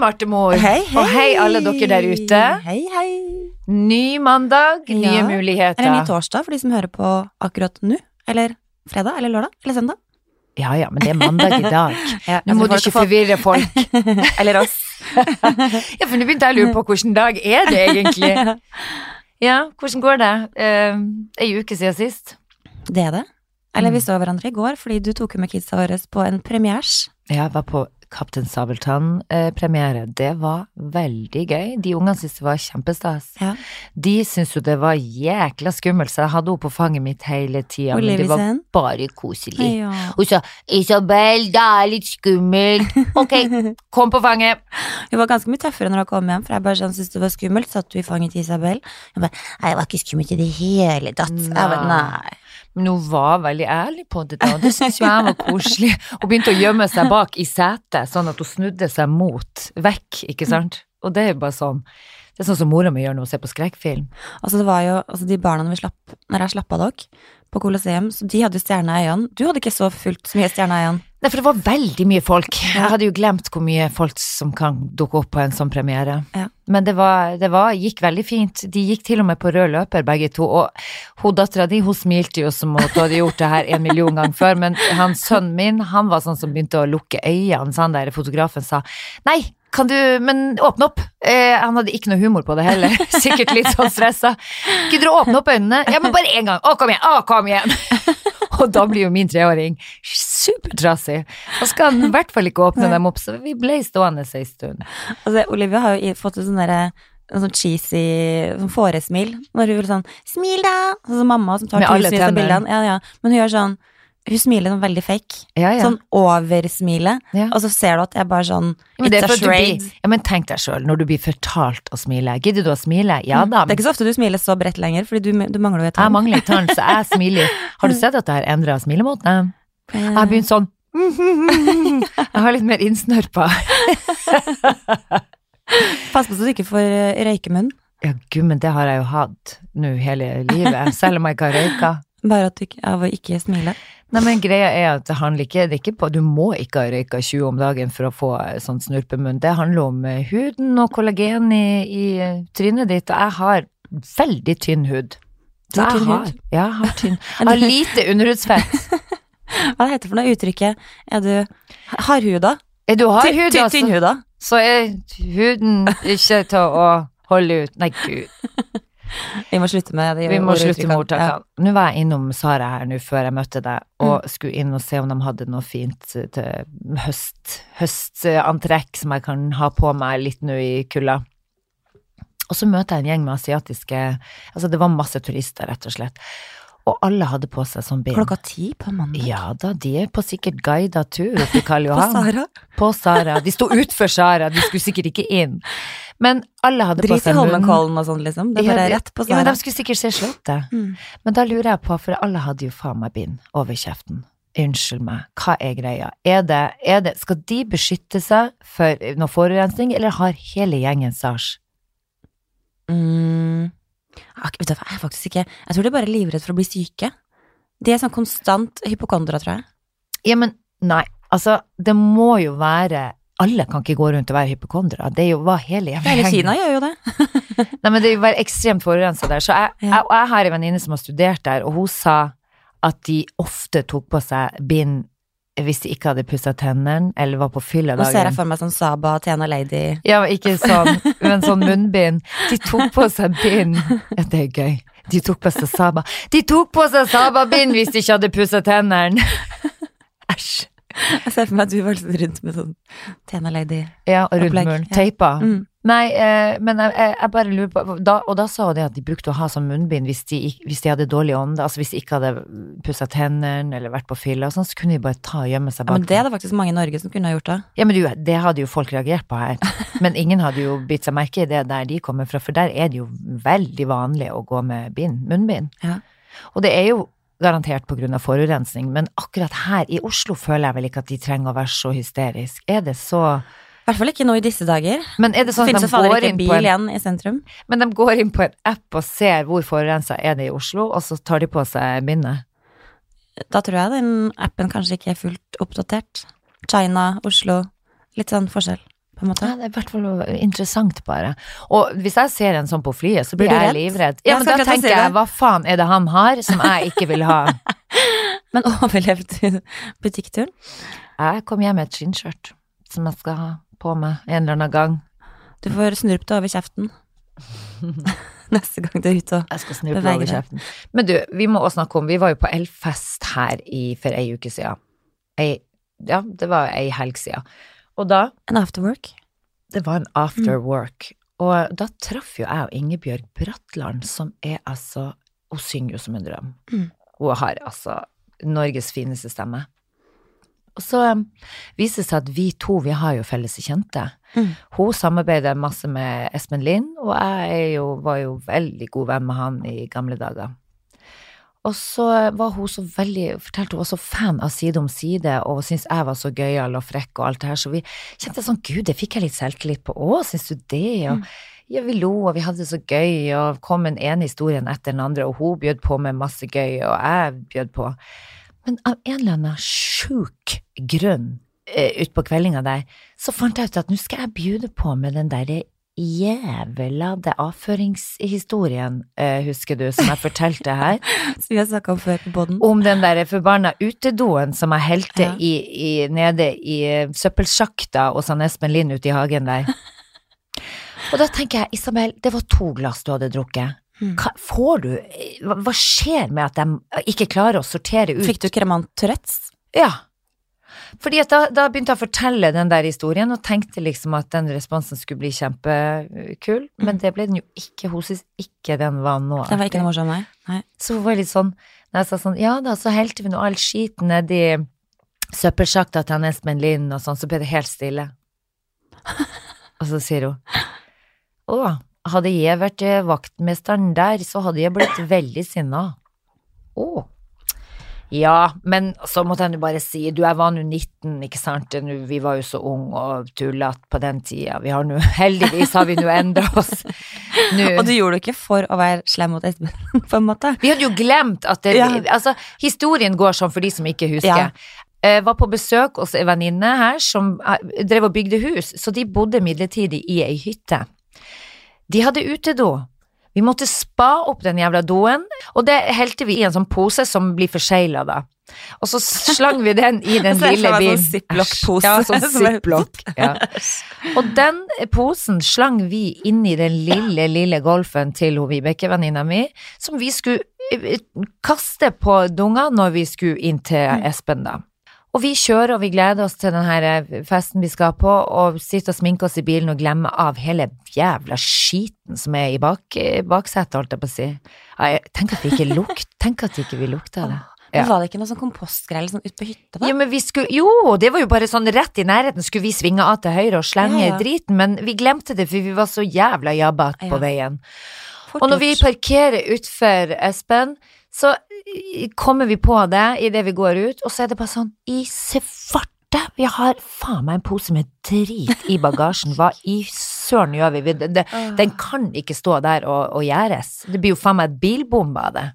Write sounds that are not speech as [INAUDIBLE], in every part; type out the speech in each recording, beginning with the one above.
Martemor. Hei, hei. Og hei, alle dere der ute. Hei, hei. Ny mandag, nye Ja. muligheter. Eller ny torsdag for de som hører på akkurat nå. Eller fredag, eller lørdag, eller søndag. Ja ja, men det er mandag i dag. [LAUGHS] Ja, Nå må du ikke forvirre folk. [LAUGHS] Eller oss. [LAUGHS] Ja, for nå begynte jeg å lure på hvilken dag er det egentlig. Ja, hvordan går det? Uh, Ei uke siden sist. Det er det. Eller Mm. vi så hverandre i går, fordi du tok jo med kidsa våre på en premiers. Jeg var på Kaptein Sabeltann-premiere. Det var veldig gøy. De ungene syntes det var kjempestas. Ja. De syntes jo det var jækla skummelt, så jeg hadde henne på fanget mitt hele tida. Men det var bare koselig. Ja. Hun sa 'Isabel, det er litt skummelt'. [LAUGHS] Ok, kom på fanget. Hun var ganske mye tøffere når hun kom hjem, for jeg bare sånn, syntes det var skummelt. Satt du i fanget til Isabel? Hun bare Nei, det var ikke skummelt i det hele tatt. Jeg bare, Nei. Men hun var veldig ærlig på det, da, og det syntes jo jeg var koselig. Hun begynte å gjemme seg bak i setet, sånn at hun snudde seg mot, vekk, ikke sant. Og det er jo bare sånn Det er sånn som mora mi gjør når hun ser på skrekkfilm. Altså, det var jo altså, de barna vi slapp, når jeg slapp av dere på Colosseum, så de hadde jo stjerner i øynene. Du hadde ikke så fullt så mye stjerner i øynene. Nei, for det var veldig mye folk. Jeg hadde jo glemt hvor mye folk som kan dukke opp på en sånn premiere. Ja. Men det, var, det var, gikk veldig fint. De gikk til og med på rød løper, begge to. Og hun dattera di, hun smilte jo som om hun hadde gjort det her en million ganger før. Men han sønnen min, han var sånn som begynte å lukke øynene, så han der fotografen sa nei. Kan du, men åpne opp. Eh, han hadde ikke noe humor på det heller. [LAUGHS] Sikkert litt sånn stressa. Kunne du åpne opp øynene? Ja, men bare én gang. Å, kom igjen. Å, kom igjen. [LAUGHS] Og da blir jo min treåring supertrassig. Og skal i [LAUGHS] hvert fall ikke åpne dem opp, så vi ble stående ei stund. Altså, Olivia har jo fått sånn derre en sånn cheesy sånn fåresmil. Når hun vil sånn 'smil, da', sånn som mamma som tar tusenvis av bildene. Ja, ja. Men hun gjør sånn Hun smiler sånn veldig fake. Ja, ja. Sånn oversmile. Ja. Og så ser du at jeg bare sånn It's a blir, ja, men tenk deg sjøl, når du blir fortalt å smile. Gidder du å smile? Ja da. Det er ikke så ofte du smiler så bredt lenger, fordi du, du mangler jo et Jeg mangler et tann, så jeg [LAUGHS] smiler. Har du sett at jeg har endra smilemåte? Jeg har begynt sånn [LAUGHS] Jeg har litt mer innsnørpa. [LAUGHS] Pass på så du ikke får eh, røykemunn. Ja, gud, men det har jeg jo hatt nå hele livet, selv om jeg ikke har røyka. [LAUGHS] Bare at du av å ikke smile. Nei, men greia er at det handler ikke, det ikke på Du må ikke ha røyka 20 om dagen for å få eh, sånn snurpemunn. Det handler om eh, huden og kollagen i, i trynet ditt, og jeg har veldig tynn hud. Så jeg har- jeg har tynn. Jeg har lite underhudsfett. Hva heter det for noe uttrykket? Er du hardhuda? Er du har Ty- hud, ty- altså, Tynnhuda? så er huden ikke til å holde ut. Nei, gud. Vi må slutte med det. Vi må slutte med Ja. ordtakene. Nå var jeg innom Sara her nå før jeg møtte deg, og skulle inn og se om de hadde noe fint til høst, høstantrekk som jeg kan ha på meg litt nå i kulda. Og så møter jeg en gjeng med asiatiske Altså, det var masse turister, rett og slett. Og alle hadde på seg sånn bind. Klokka ti på mandag. Ja da, de er på sikkert guida tur oppe i Karl [LAUGHS] På Sara. På Sara. De sto utfor Sara, de skulle sikkert ikke inn. Men alle hadde på Drit i seg munn- Holmenkollen og sånn, liksom. Det er bare Ja, rett på Sara. Ja, men de skulle sikkert se Slottet. Mm. Men da lurer jeg på, for alle hadde jo faen meg bind over kjeften. Unnskyld meg, hva er greia? Er det, er det, skal de beskytte seg for noe forurensning, eller har hele gjengen SARS? Mm. Vet du hva, jeg er faktisk ikke Jeg tror de er bare livredd for å bli syke. De er sånn konstant hypokondere, tror jeg. Ja, men nei, altså, det må jo være alle kan ikke gå rundt og være hypokondere. Det er jo hva hele jævla Hele Kina gjør jo det. [LAUGHS] Nei, men det jo være ekstremt forurensa der. Så jeg, Ja. jeg, jeg har en venninne som har studert der, og hun sa at de ofte tok på seg bind hvis de ikke hadde pussa tennene, eller var på fylla Nå ser dagen. jeg for meg sånn Saba, Tena Lady Ja, ikke sånn, men sånn munnbind. De tok på seg bind. Ja, det er gøy. De tok på seg Saba. De tok på seg Saba-bind hvis de ikke hadde pussa tennene! Æsj. [LAUGHS] Jeg ser for meg at du valgte rundt med sånn Tena Lady. Ja, og rundt munnen. ja. Teipa. Mm. Nei, eh, men jeg, jeg, bare lurer på da, Og da sa hun det at de brukte å ha sånn munnbind hvis de, hvis de hadde dårlig ånde, altså hvis de ikke hadde pussa tennene eller vært på fylla og sånn, så kunne de bare ta og gjemme seg Ja, bak men det er det faktisk mange i Norge som kunne ha gjort det. Ja, men du, det hadde jo folk reagert på her. [LAUGHS] Men ingen hadde jo bitt seg merke i det der de kommer fra, for der er det jo veldig vanlig å gå med bind, munnbind. Ja. Og det er jo garantert av forurensning, men akkurat her i Oslo føler jeg vel ikke at de trenger å være så hysterisk. Er det så I hvert fall ikke nå i disse dager. Men er det sånn Finnes at de går inn på bil en igjen i sentrum? Men de går inn på en app og ser hvor forurensa er det i Oslo, og så tar de på seg bindet. Da tror jeg den appen kanskje ikke er fullt oppdatert. China, Oslo. Litt sånn forskjell på en måte. Ja, det er i hvert fall interessant, bare. Og hvis jeg ser en sånn på flyet, så blir Blir jeg redd? livredd. Ja, men da tenker jeg, hva faen er det han har som jeg ikke vil ha? [LAUGHS] Men overlevde du butikkturen? Jeg kom hjem med et skinnskjørt som jeg skal ha på meg en eller annen gang. Du får snurpe det over kjeften. [LAUGHS] Neste gang du er ute og Jeg skal snurpe over kjeften. Men du, vi må også snakke om Vi var jo på elfest her i, for ei uke siden. Ei, ja, det var ei helg siden. Og da En afterwork. Det var en after work. Og da traff jo jeg og Ingebjørg Bratland, som er altså Hun synger jo som en drøm. Mm. Hun har altså Norges fineste stemme. Og så um, viser det seg at vi to, vi har jo felles kjente. Mm. Hun samarbeider masse med Espen Lind, og jeg jo, var jo veldig god venn med han i gamle dager. Og så var hun så veldig, fortalte hun var så fan av Side om side, og syntes jeg var så gøyal og frekk og alt det her, så vi kjente sånn, gud, det fikk jeg litt selvtillit på, å, syns du det? Og ja, vi lo, og vi hadde det så gøy, og kom en ene historien etter den andre, og hun bjød på med masse gøy, og jeg bjød på. Men av en eller annen sjuk grunn utpå ut på kveldinga der, så fant jeg ut at nå skal jeg bjude på med den derre jævelade avføringshistorien, eh, husker du, som jeg fortalte her, [LAUGHS] Som vi har snakka om før på poden. om den der forbanna utedoen som jeg helte Ja. i, i, nede i eh, søppelsjakta hos han Espen Lind ute i hagen der. Og da tenker jeg, Isabel, det var to glass du hadde drukket. Mm. Hva, får du hva, hva skjer med at de ikke klarer å sortere ut Fikk du kremant Tourettes? Ja. Fordi da, da begynte jeg å fortelle den der historien, og tenkte liksom at den responsen skulle bli kjempekul, men det ble den jo ikke. Hun syntes ikke den var noe Den var ikke noe morsom, nei. nei. Så hun var litt sånn, når jeg sa sånn, ja da, så helte vi nå all skiten nedi søppelsjakta til han Espen Lind og sånn, så ble det helt stille. [LAUGHS] Og så sier hun, å, hadde jeg vært vaktmesteren der, så hadde jeg blitt veldig sinna. Å. Ja, men så måtte jeg jo bare si, du, jeg var nå 19, ikke sant, vi var jo så unge og tullete på den tida, vi har nå, [LAUGHS] heldigvis har vi nå endra oss. [LAUGHS] Nå. Og du gjorde det ikke for å være slem mot Espen, [LAUGHS] på en måte. Vi hadde jo glemt at det, Ja. altså, historien går sånn for de som ikke husker. Ja. Jeg var på besøk hos en venninne her som eh, drev og bygde hus, så de bodde midlertidig i ei hytte. De hadde utedo. Vi måtte spa opp den jævla doen, og det helte vi i en sånn pose som blir forsegla da. Og så slang vi den i [LAUGHS] den lille bilen. sånn ziplock-pose. Ja, sånn [LAUGHS] ziplock. Ja. Og den posen slang vi inn i den lille, lille golfen til Vibeke, venninna mi, som vi skulle eh, kaste på dunga når vi skulle inn til Espen, da. Og vi kjører og vi gleder oss til den her eh, festen vi skal på, og sitter og sminker oss i bilen og glemmer av hele jævla skiten som er i bak, eh, baksetet, holdt jeg på å si. Ja, jeg- Tenk at vi ikke lukt, [LAUGHS] tenk at ikke vi lukta det. Ja. Var det ikke noe sånn kompostgreier liksom, ute på hytta? da? Jo, men vi skulle, jo, det var jo bare sånn rett i nærheten skulle vi svinge av til høyre og slenge Ja, ja. driten, men vi glemte det, for vi var så jævla jabbete Ja. på veien. Fort Og når vi parkerer utfor Espen, så kommer vi på det idet vi går ut, og så er det bare sånn i svarte, vi har faen meg en pose med drit i bagasjen, hva i søren gjør vi? Det, det, den kan ikke stå der og, og gjæres. Det blir jo faen meg et bilbombe av det.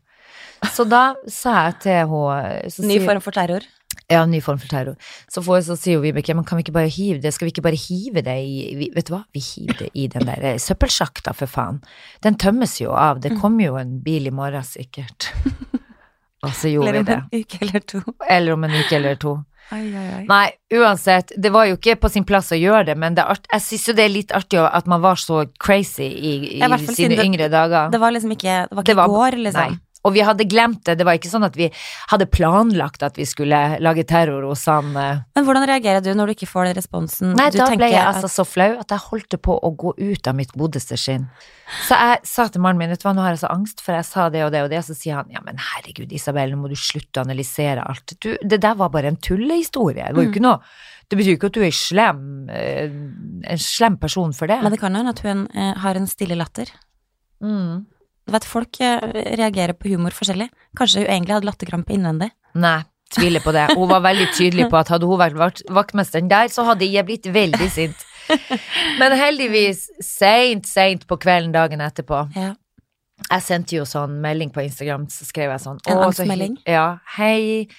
Så da sa jeg til henne så Ny form for terror. Ja, ny form for terror. Så, får, så sier jo Vibeke, men kan vi ikke bare hive det, skal vi ikke bare hive det i, vet du hva, vi hiver det i den der eh, søppelsjakta, for faen. Den tømmes jo av, det kommer jo en bil i morgen sikkert. [LAUGHS] Og så gjorde vi det. Eller om en uke eller to. Eller om en uke eller to. Ai, ai, ai. Nei, uansett, det var jo ikke på sin plass å gjøre det, men det jeg syns jo det er litt artig at man var så crazy i, i i sine det- yngre dager. Det var liksom ikke Det var ikke Det var- i går, liksom. Nei. Og vi hadde glemt det, det var ikke sånn at vi hadde planlagt at vi skulle lage terror hos han eh, Men hvordan reagerer du når du ikke får den responsen? Nei, du da ble jeg altså så flau at jeg holdt på å gå ut av mitt godeste skinn. Så jeg sa til mannen min, vet du hva, nå har jeg så angst, for jeg sa det og det og det, og så sier han, ja men herregud Isabel, nå må du slutte å analysere alt. Du, det der var bare en tullehistorie, det var jo Mm. ikke noe, det betyr jo ikke at du er slem, eh, en slem person for det. Men det kan hende at hun eh, har en stille latter. Mm. Du vet, folk eh, reagerer på humor forskjellig. Kanskje hun egentlig hadde latterkrampe innvendig. Nei, tviler på det. Hun var veldig tydelig på at hadde hun vært vaktmesteren der, så hadde jeg blitt veldig sint. Men heldigvis, seint, seint på kvelden dagen etterpå, Ja. Jeg sendte jo sånn melding på Instagram, så skrev jeg sånn En «Å, så angstmelding? Ja. Hei,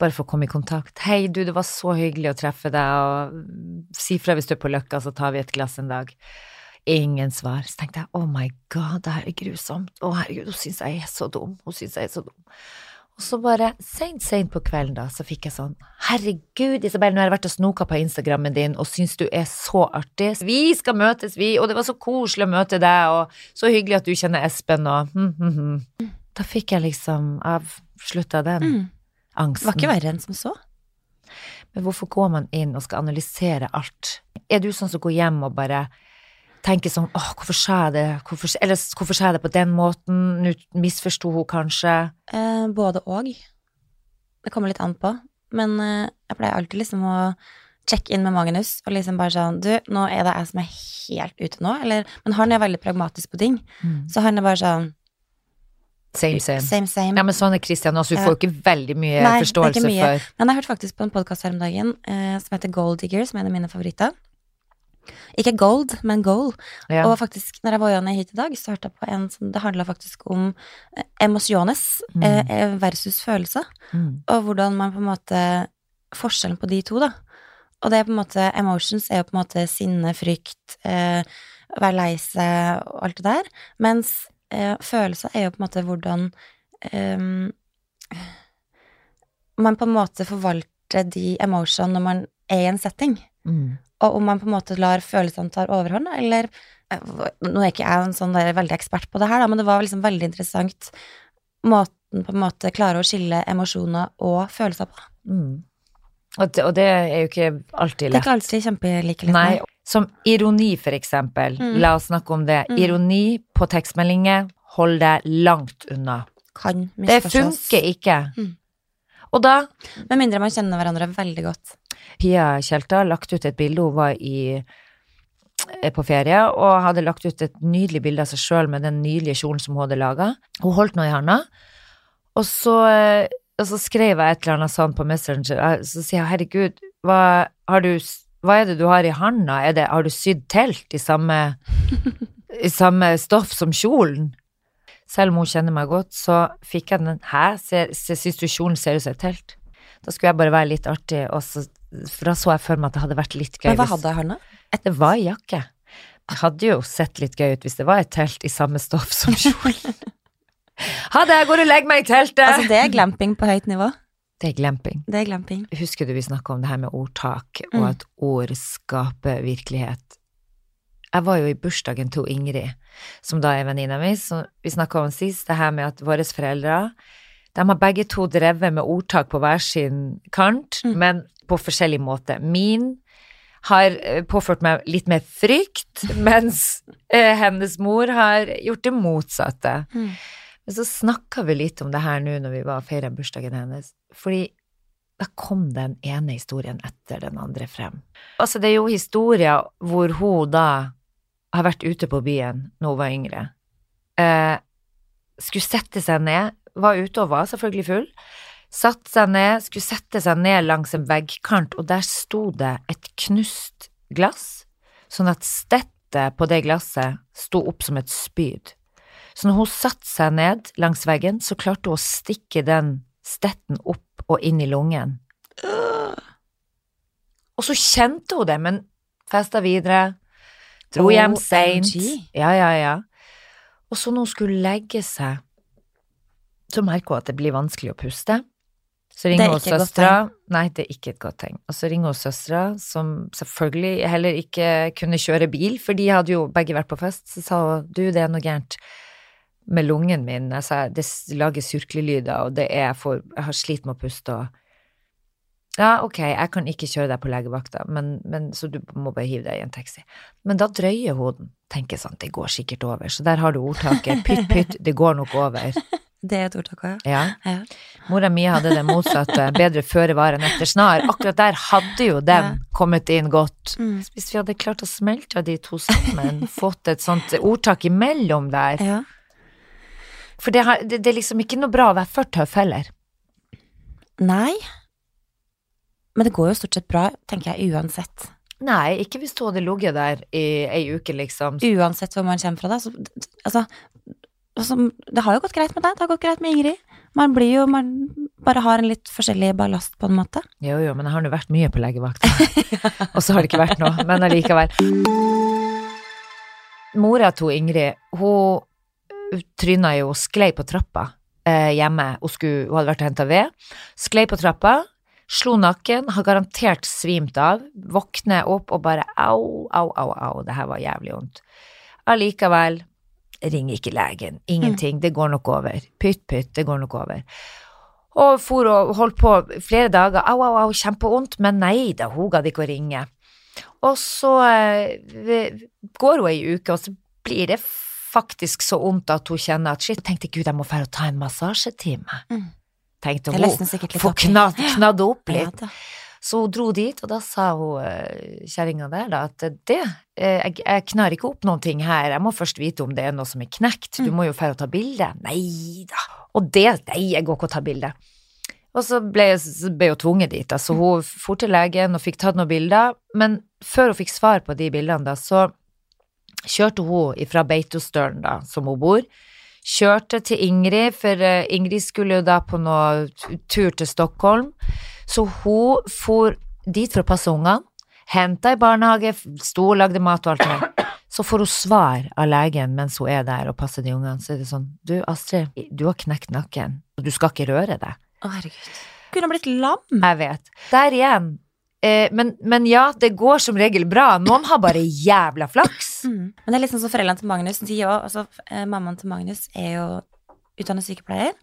Bare for å komme i kontakt. Hei, du, det var så hyggelig å treffe deg, og si fra hvis du er på Løkka, så tar vi et glass en dag. Ingen svar. Så tenkte jeg oh my god, det her er grusomt. Å herregud, hun syns jeg er så dum. Hun syns jeg er så dum. Og så bare seint, seint på kvelden, da, så fikk jeg sånn Herregud, Isabel, nå har jeg vært og snoka på Instagrammen din og syns du er så artig. Vi skal møtes, vi, og det var så koselig å møte deg, og så hyggelig at du kjenner Espen, og hm, hm, hm. Da fikk jeg liksom avslutta den Mm. angsten. Det var ikke verre enn som så. Men hvorfor går man inn og skal analysere alt? Er du sånn som går hjem og bare tenker sånn åh, hvorfor sa jeg det, hvorfor, eller hvorfor sa jeg det på den måten, nå misforsto hun kanskje? Eh, både og. Det kommer litt an på. Men eh, jeg pleier alltid liksom å sjekke inn med Magnus og liksom bare sånn Du, nå er det jeg som er helt ute nå, eller Men han er veldig pragmatisk på ting. Så han er bare sånn Same, same. same, same. Ja, men sånn er Christian også, du får jo ikke veldig mye Nei, forståelse mye. for Men jeg hørte faktisk på en podkast her om dagen eh, som heter Gold Digger, som er en av mine favoritter. Ikke gold, men goal. ja. Og faktisk, når jeg var ned hit i dag, så hørte jeg på en som Det handla faktisk om eh, emosjones Mm. eh, versus følelse. mm. Og hvordan man på en måte Forskjellen på de to, da. Og det er på en måte Emotions er jo på en måte sinne, frykt, eh, være lei seg og alt det der. Mens eh, følelser er jo på en måte hvordan eh, man på en måte forvalter de emotionene når man er i en setting. Mm. Og om man på en måte lar følelsene ta overhånd, eller eh, Nå er ikke jeg en sånn der veldig ekspert på det her, da, men det var liksom veldig interessant måten på en måte klare å skille emosjoner og følelser på. Mm. Og, det, og det er jo ikke alltid lett. Det er ikke alltid kjempelike lett. Nei, som ironi, for eksempel. Mm. La oss snakke om det. Mm. Ironi på tekstmeldinger, hold deg langt unna. Kan Det funker ikke. Mm. Og da Med mindre man kjenner hverandre veldig godt. Pia Tjelta lagt ut et bilde, hun var i, eh, på ferie, og hadde lagt ut et nydelig bilde av seg sjøl med den nydelige kjolen som hun hadde laga. Hun holdt noe i handa, og så, eh, og så skrev jeg et eller annet sånt på Messenger, så sier jeg herregud, hva, du, hva er det du har i handa, har du sydd telt i samme, i samme stoff som kjolen? Selv om hun kjenner meg godt, så fikk jeg den, hæ, syns du kjolen ser ut som et telt? Da skulle jeg bare være litt artig, og så, for da så jeg for meg at det hadde vært litt gøy. Men hva hadde jeg hånda? Det var ei jakke. Det hadde jo sett litt gøy ut hvis det var et telt i samme stoff som [LAUGHS] kjolen. Ha det, jeg går og legger meg i teltet! Altså, det er glamping på høyt nivå. det er glamping. Det er glamping. Husker du vi snakka om det her med ordtak, og Mm. at ord skaper virkelighet? Jeg var jo i bursdagen til Ingrid, som da er venninna mi, som vi snakka om sist, det her med at våre foreldre de har begge to drevet med ordtak på hver sin kant, Mm. men på forskjellig måte. Min har eh, påført meg litt mer frykt, [LAUGHS] mens eh, hennes mor har gjort det motsatte. Mm. Men så snakka vi litt om det her nå når vi var feira bursdagen hennes, fordi da kom den ene historien etter den andre frem. Altså, det er jo historier hvor hun da har vært ute på byen når hun var yngre. Eh, skulle sette seg ned, var ute og var selvfølgelig full. Satt seg ned, skulle sette seg ned langs en veggkant, og der sto det et knust glass, sånn at stettet på det glasset sto opp som et spyd. Så når hun satte seg ned langs veggen, så klarte hun å stikke den stetten opp og inn i lungen. Og så kjente hun det, men festa videre, dro hjem seint. Ja, ja, ja. Og så når hun skulle legge seg, så merker hun at det blir vanskelig å puste. Så ringer er hun søstera. Nei, det er ikke et godt tegn. Og så ringer hun søstera, som selvfølgelig heller ikke kunne kjøre bil, for de hadde jo begge vært på fest. Så sa hun du, det er noe gærent med lungen min. Sa det lager surklelyder, og det er for Jeg har slitt med å puste og Ja, ok, jeg kan ikke kjøre deg på legevakta, men, men, så du må bare hive deg i en taxi. Men da drøyer hun den. Tenker sånn, det går sikkert over. Så der har du ordtaket. Pytt, pytt, det går nok over. [LAUGHS] Det er et ordtak òg, Ja. ja. Mora mi hadde det motsatte. Bedre føre var enn etter snar. Akkurat der hadde jo den Ja. kommet inn godt. Mm. Hvis vi hadde klart å smelte de to sammen, [LAUGHS] fått et sånt ordtak imellom der ja. For det, har, det, det er liksom ikke noe bra å være for tøff heller. Nei. Men det går jo stort sett bra, tenker jeg, uansett. Nei, ikke hvis du hadde ligget der i ei uke, liksom. Uansett hvor man kommer fra, da. Så, altså, altså, det har jo gått greit med deg, det har gått greit med Ingrid. Man blir jo man Bare har en litt forskjellig ballast, på en måte. Jo, jo, men jeg har nå vært mye på legevakta. [LAUGHS] Og så har det ikke vært noe, men allikevel. Mora til Ingrid, hun tryna jo, sklei på trappa eh, hjemme. Hun, skulle, hun hadde vært og henta ved. Sklei på trappa, slo nakken, har garantert svimt av. Våkner opp og bare au, au, au, au, det her var jævlig vondt. Allikevel, ring ikke legen. Ingenting, det går nok over. Pytt, pytt, det går nok over. Og for og holdt på flere dager, au, au, au, kjempevondt, men nei da, hun gadd ikke å ringe. Og så eh, går hun ei uke, og så blir det faktisk så vondt at hun kjenner at shit, tenkte gud, jeg må dra og ta en massasjetime. Mm. Tenkte hun. Få knadd, opp Ja, litt. da. Så hun dro dit, og da sa hun eh, kjerringa der da at det, eh, jeg, jeg knar ikke opp noen ting her, jeg må først vite om det er noe som er knekt, du Mm. må jo dra og ta bilde. Nei da. Og det, nei, jeg går ikke og tar bilde. Og så ble, jeg, ble hun tvunget dit, så hun for til legen og fikk tatt noen bilder, men før hun fikk svar på de bildene, da, så kjørte hun fra Beitostølen, da, som hun bor, kjørte til Ingrid, for eh, Ingrid skulle jo da på noe tur til Stockholm, så hun for dit for å passe ungene, henta i barnehage, sto og lagde mat og alt det der. Så får hun svar av legen mens hun er der og passer de ungene, så er det sånn, du Astrid, du har knekt nakken, og du skal ikke røre deg. Å, herregud. Kunne blitt lam. Jeg vet. Der igjen. Eh, men, men ja, det går som regel bra. Noen har bare jævla flaks. Mm. Men det er liksom som foreldrene til Magnus. De også, altså, eh, mammaen til Magnus er jo utdannet sykepleier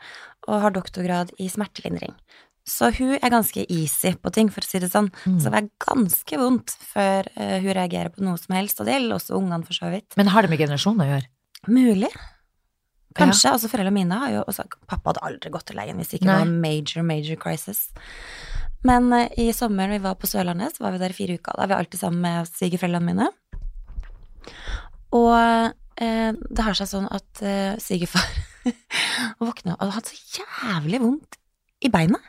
og har doktorgrad i smertelindring. Så hun er ganske easy på ting, for å si det sånn. Mm. Så det er ganske vondt før eh, hun reagerer på noe som helst, og det gjelder også ungene for så vidt. Men har det med generasjonen å gjøre? Mulig. Kanskje. Altså, foreldrene mine har jo også Pappa hadde aldri gått til legen hvis det ikke Nei. var major, major crisis. Men eh, i sommer når vi var på Sørlandet, så var vi der i fire uker. Da er vi alltid sammen med svigerforeldrene mine. Og eh, det har seg sånn at eh, svigerfar [LAUGHS] våkna og hadde så jævlig vondt i beina.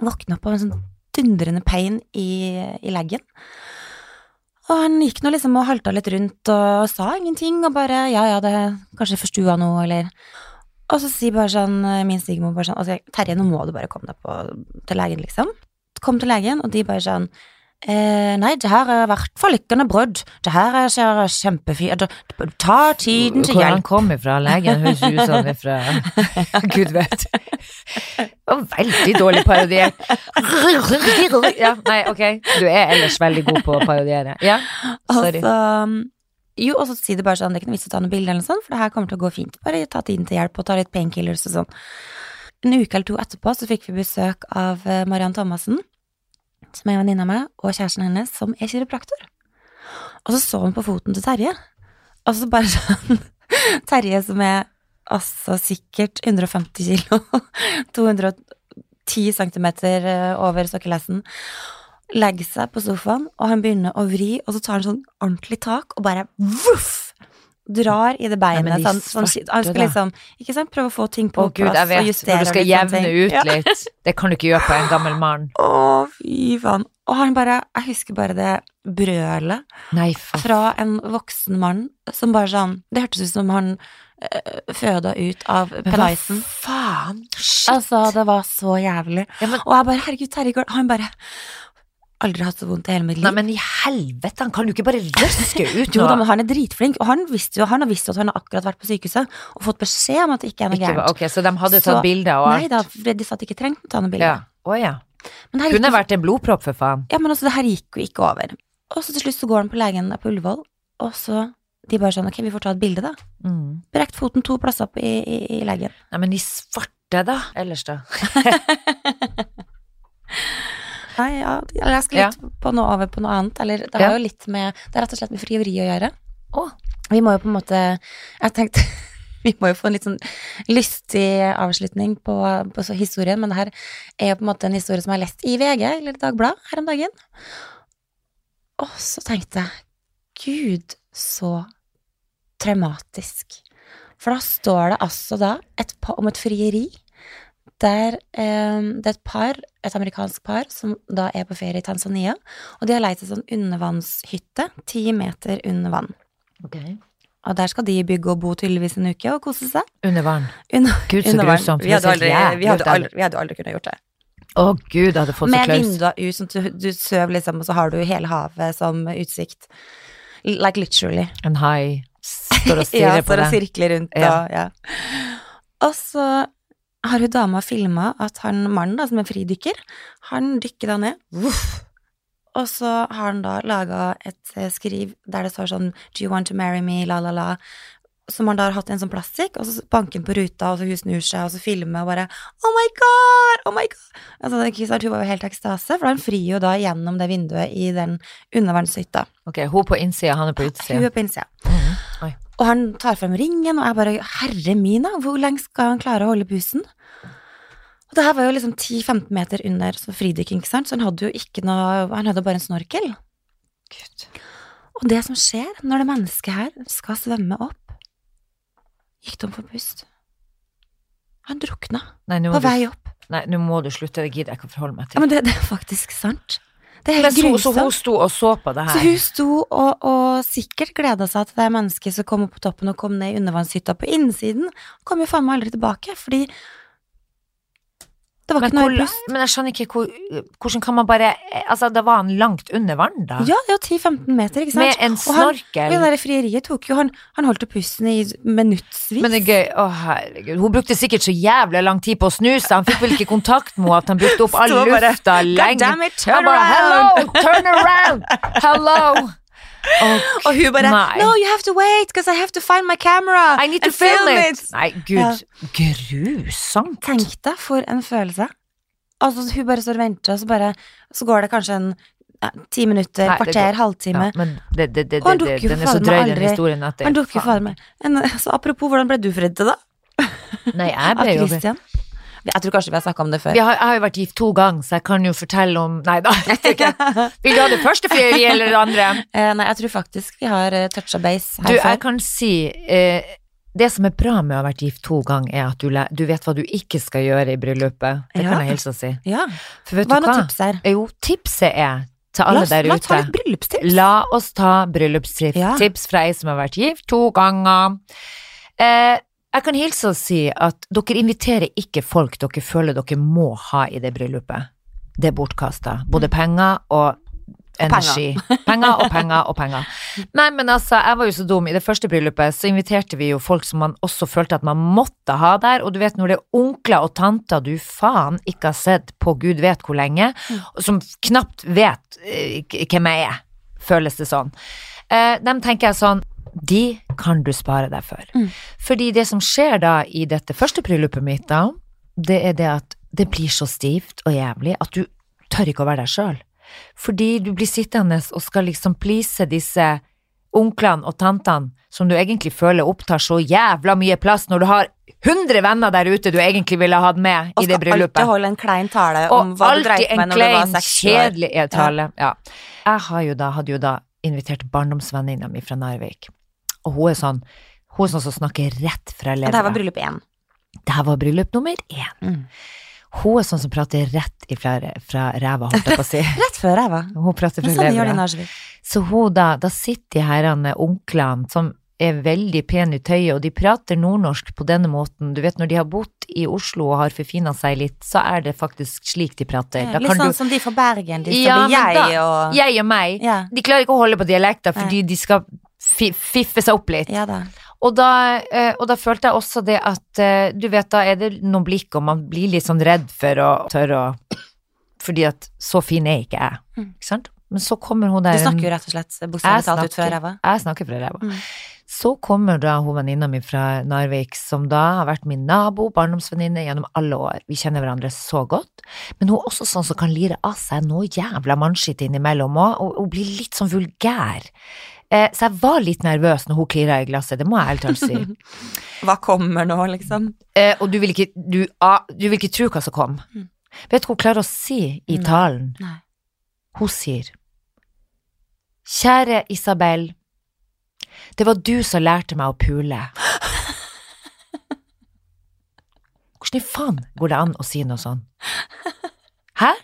Våkna opp av en sånn dundrende pain i, i leggen. Og han gikk nå liksom og halta litt rundt og sa ingenting, og bare ja, ja, det kanskje forstua noe, eller Og så sier bare sånn min svigermor bare sånn altså, Terje, nå må du bare komme deg på, til legen, liksom. Kom til legen, og de bare sånn Eh, nei, det her er i hvert fall ikke noe brudd. Det her er- kjempefint Ta tiden til Hvor han hjelp. kom ifra, legen høres ut som ifra [LAUGHS] Gud vet. Veldig dårlig parodiert. Ja, nei, ok. Du er ellers veldig god på å parodiere. Ja, sorry. Altså, jo, og så sier det bare sånn, det er ikke noe vits å ta noe bilde eller noe sånt, for det her kommer til å gå fint. Bare ta tiden til hjelp og ta litt painkillers og sånn. En uke eller to etterpå så fikk vi besøk av eh, Mariann Thomassen, som er en venninne av meg, og kjæresten hennes, som er kiropraktor. Og så så hun på foten til Terje, og så bare [LAUGHS] sånn Terje som er altså sikkert 150 kilo, [LAUGHS] 210 centimeter eh, over sokkelesten, legger seg på sofaen, og han begynner å vri, og så tar han sånn ordentlig tak, og bare voff! Drar i det beinet. men de sånn, sånn, han skal liksom ikke sant, prøve å få ting på Å gud, jeg jeg og vet. justere Når du skal jevne ting. ut Ja. litt. Det kan du ikke gjøre på en gammel mann. Å, fy faen. Og han bare Jeg husker bare det brølet Nei, fra en voksen mann som bare sånn Det hørtes ut som han uh, føda ut av Men faen? Shit. Altså, det var så jævlig. Ja, men, Og jeg bare Herregud, Terje Gård Han bare Aldri hatt så vondt i hele mitt liv. nei, men i helvete, han kan jo ikke bare røske ut [LAUGHS] Jo da, men han er dritflink, og han visste jo han har visst at han har akkurat vært på sykehuset og fått beskjed om at det ikke er noe Ikke, gærent. ok, så de hadde tatt bilder og Nei alt? da, for de sa at de ikke trengte å ta noe bilde. Ja. Oh, ja. Kunne gikk, vært en blodpropp, for faen. ja, men altså, det her gikk jo ikke over. Og så til slutt så går han på legen der på Ullevål, og så de bare sånn, ok, vi får ta et bilde da. Mm. Brekt foten to plasser opp i, i, i leggen. Nei, men i svarte, da. Ellers, da. [LAUGHS] [LAUGHS] Nei, ja, eller jeg skal litt på noe over på noe annet, eller det har jo litt med, det er rett og slett med frieri å gjøre. Oh. Vi må jo på en måte, jeg tenkte, [LAUGHS] vi må jo få en litt sånn lystig avslutning på, på så historien, men det her er jo på en måte en historie som jeg har lest i VG, eller Dagbladet, her om dagen. Og så tenkte jeg, Gud, så traumatisk. For da står det altså da et, om et frieri der eh, det er et par, et amerikansk par, som da er på ferie i Tanzania, og de har leid seg sånn undervannshytte, ti meter under vann. Ok. Og der skal de bygge og bo tydeligvis en uke og kose seg. Under vann. Under, Gud, så grusomt. Vi hadde aldri, vi hadde aldri, vi hadde aldri kunnet gjort det. Å gud, jeg hadde fått så Med klaus. vinduer ut, sånn du, du søv liksom, og så har du hele havet som utsikt. Like literally. En hai [LAUGHS] står og Ja, på så ja, det og sirkler rundt Ja. og ja. Og så har hun dama filma at han mannen, da, som er fridykker, han dykker da ned. Uff. Og så har han da laga et eh, skriv der det står sånn Do you want to marry me? La, la, la. Som han da har hatt i en sånn plastikk, og så banker han på ruta, og så hun snur seg, og så filmer og bare Oh my god! Oh my god! Altså, sant, hun var jo helt ekstase, for han frir jo da gjennom det vinduet i den undervannshytta. Ok, hun på innsida, han er på Hun er på innsida. Mm Oi. Og han tar frem ringen, og jeg bare Herre min, hvor lenge skal han klare å holde pusten? Og det her var jo liksom 10-15 meter under så fridykking, sant, så han hadde jo ikke noe Han hadde bare en snorkel. Gud. Og det som skjer når det mennesket her skal svømme opp, gikk tom for pust. Han drukna Nei, på du, vei opp. nei, nå må du slutte, det gidder jeg ikke å forholde meg Ja, til. men det, det er faktisk sant. Det er helt så, så hun sto og så på det her? Så hun sto og, og sikkert gleda seg til det mennesket som kom opp på toppen og kom ned i undervannshytta på innsiden. Kom jo faen meg aldri tilbake, fordi det var Men, ikke noe hvor, pust. men jeg skjønner ikke hvor, hvordan kan man bare Altså, da var han langt under vann, da? Ja, det var 10-15 meter, ikke sant? Med en Og han- snorkel. Og det der frieriet tok jo Han, han holdt pusten i minuttsvis. Men det er gøy. Å, herregud. Hun brukte sikkert så jævlig lang tid på å snu seg. Han fikk vel ikke kontakt med henne at han brukte opp all [LAUGHS] lufta lenge. God damn it, turn around! Hello, turn around! [LAUGHS] Hello! Å, og hun bare Nei. No, you have to wait, because I have to find my camera. I need to film, film it! Nei, gud. Grusomt. Tenk deg for en følelse. Altså, hun bare står og venter, og så bare Så går det kanskje en ja, ti minutter, Nei, kvarter, halvtime. Ja, men det, det, det, Og han dukker jo er faen meg aldri- Han dukker faen meg en, Så apropos, hvordan ble du fridd til, da? Nei, jeg ble jo Christian? Jeg tror kanskje vi har snakka om det før. har, jeg har jo vært gift to ganger, så jeg kan jo fortelle om Nei da, [LAUGHS] jeg vet ikke. Vil du ha det første frieriet eller det andre? Eh, nei, jeg tror faktisk vi har uh, toucha base Du, her jeg kan si eh, Det som er bra med å ha vært gift to ganger, er at du, du vet hva du ikke skal gjøre i bryllupet. Det Ja. kan jeg hilse og si. Ja. Hva er noen tips her? Jo, tipset er til alle oss, der la oss ta ute. litt bryllupstips. La oss ta bryllupstips Ja. fra ei som har vært gift to ganger. Eh, jeg kan hilse og si at dere inviterer ikke folk dere føler dere må ha i det bryllupet. Det er bortkasta. Både penger og energi. Penger og penger og penger. [LAUGHS] Nei, men altså, jeg var jo så dum. I det første bryllupet så inviterte vi jo folk som man også følte at man måtte ha der, og du vet når det er onkler og tanter du faen ikke har sett på gud vet hvor lenge, og som knapt vet eh, hvem jeg er, føles det sånn. Eh, dem tenker jeg sånn, de kan du spare deg for. Mm. Fordi det som skjer da i dette første bryllupet mitt da, det er det at det blir så stivt og jævlig at du tør ikke å være deg sjøl. Fordi du blir sittende og skal liksom please disse onklene og tantene som du egentlig føler opptar så jævla mye plass når du har 100 venner der ute du egentlig ville hatt med i det skal alltid holde en klein tale om Og hva du alltid dreit en med når du var klein, seks år. kjedelig eh, tale. Ja. Jeg har jo da, hadde jo da invitert barndomsvenninna mi fra Narvik, og hun er sånn hun er sånn som snakker rett fra det her var bryllup én. Det her var bryllup nummer én. Mm. Hun er sånn som prater rett ifra fra ræva, holdt jeg på å si. [LAUGHS] Rett fra ræva. Hun prater fra sånn levra. Så hun da, da sitter de herrene onklene som er veldig pene i tøyet, og de prater nordnorsk på denne måten. Du vet, når de har bodd i Oslo og har forfina seg litt, så er det faktisk slik de prater. Ja, litt sånn du som de fra Bergen, de som Ja, blir jeg da- og Jeg og meg. Ja. De klarer ikke å holde på dialekter fordi de skal fiffe seg opp litt. ja da. Og da, eh, og da følte jeg også det at eh, Du vet, da er det noen blikk, og man blir litt sånn redd for å tørre å Fordi at så fin er ikke jeg, Mm. ikke sant? Men så kommer hun Du der snakker jo rett og slett Jeg bokstavelig talt ut fra ræva. Jeg snakker fra ræva. Mm. Så kommer da hun venninna mi fra Narvik, som da har vært min nabo, barndomsvenninne, gjennom alle år. Vi kjenner hverandre så godt. Men hun er også sånn som kan lire av seg noe jævla mannskitt innimellom òg, og hun blir litt sånn vulgær. Eh, så jeg var litt nervøs når hun klirra i glasset, det må jeg ærlig talt si. [LAUGHS] Hva kommer nå, liksom? Eh, og du vil ikke, du, ah, du vil ikke tro hva som kom. Mm. Vet du hva hun klarer å si i Nei. talen? Nei. Hun sier Kjære Isabel, det var du som lærte meg å pule. Hvordan i faen går det an å si noe sånn? Hæ?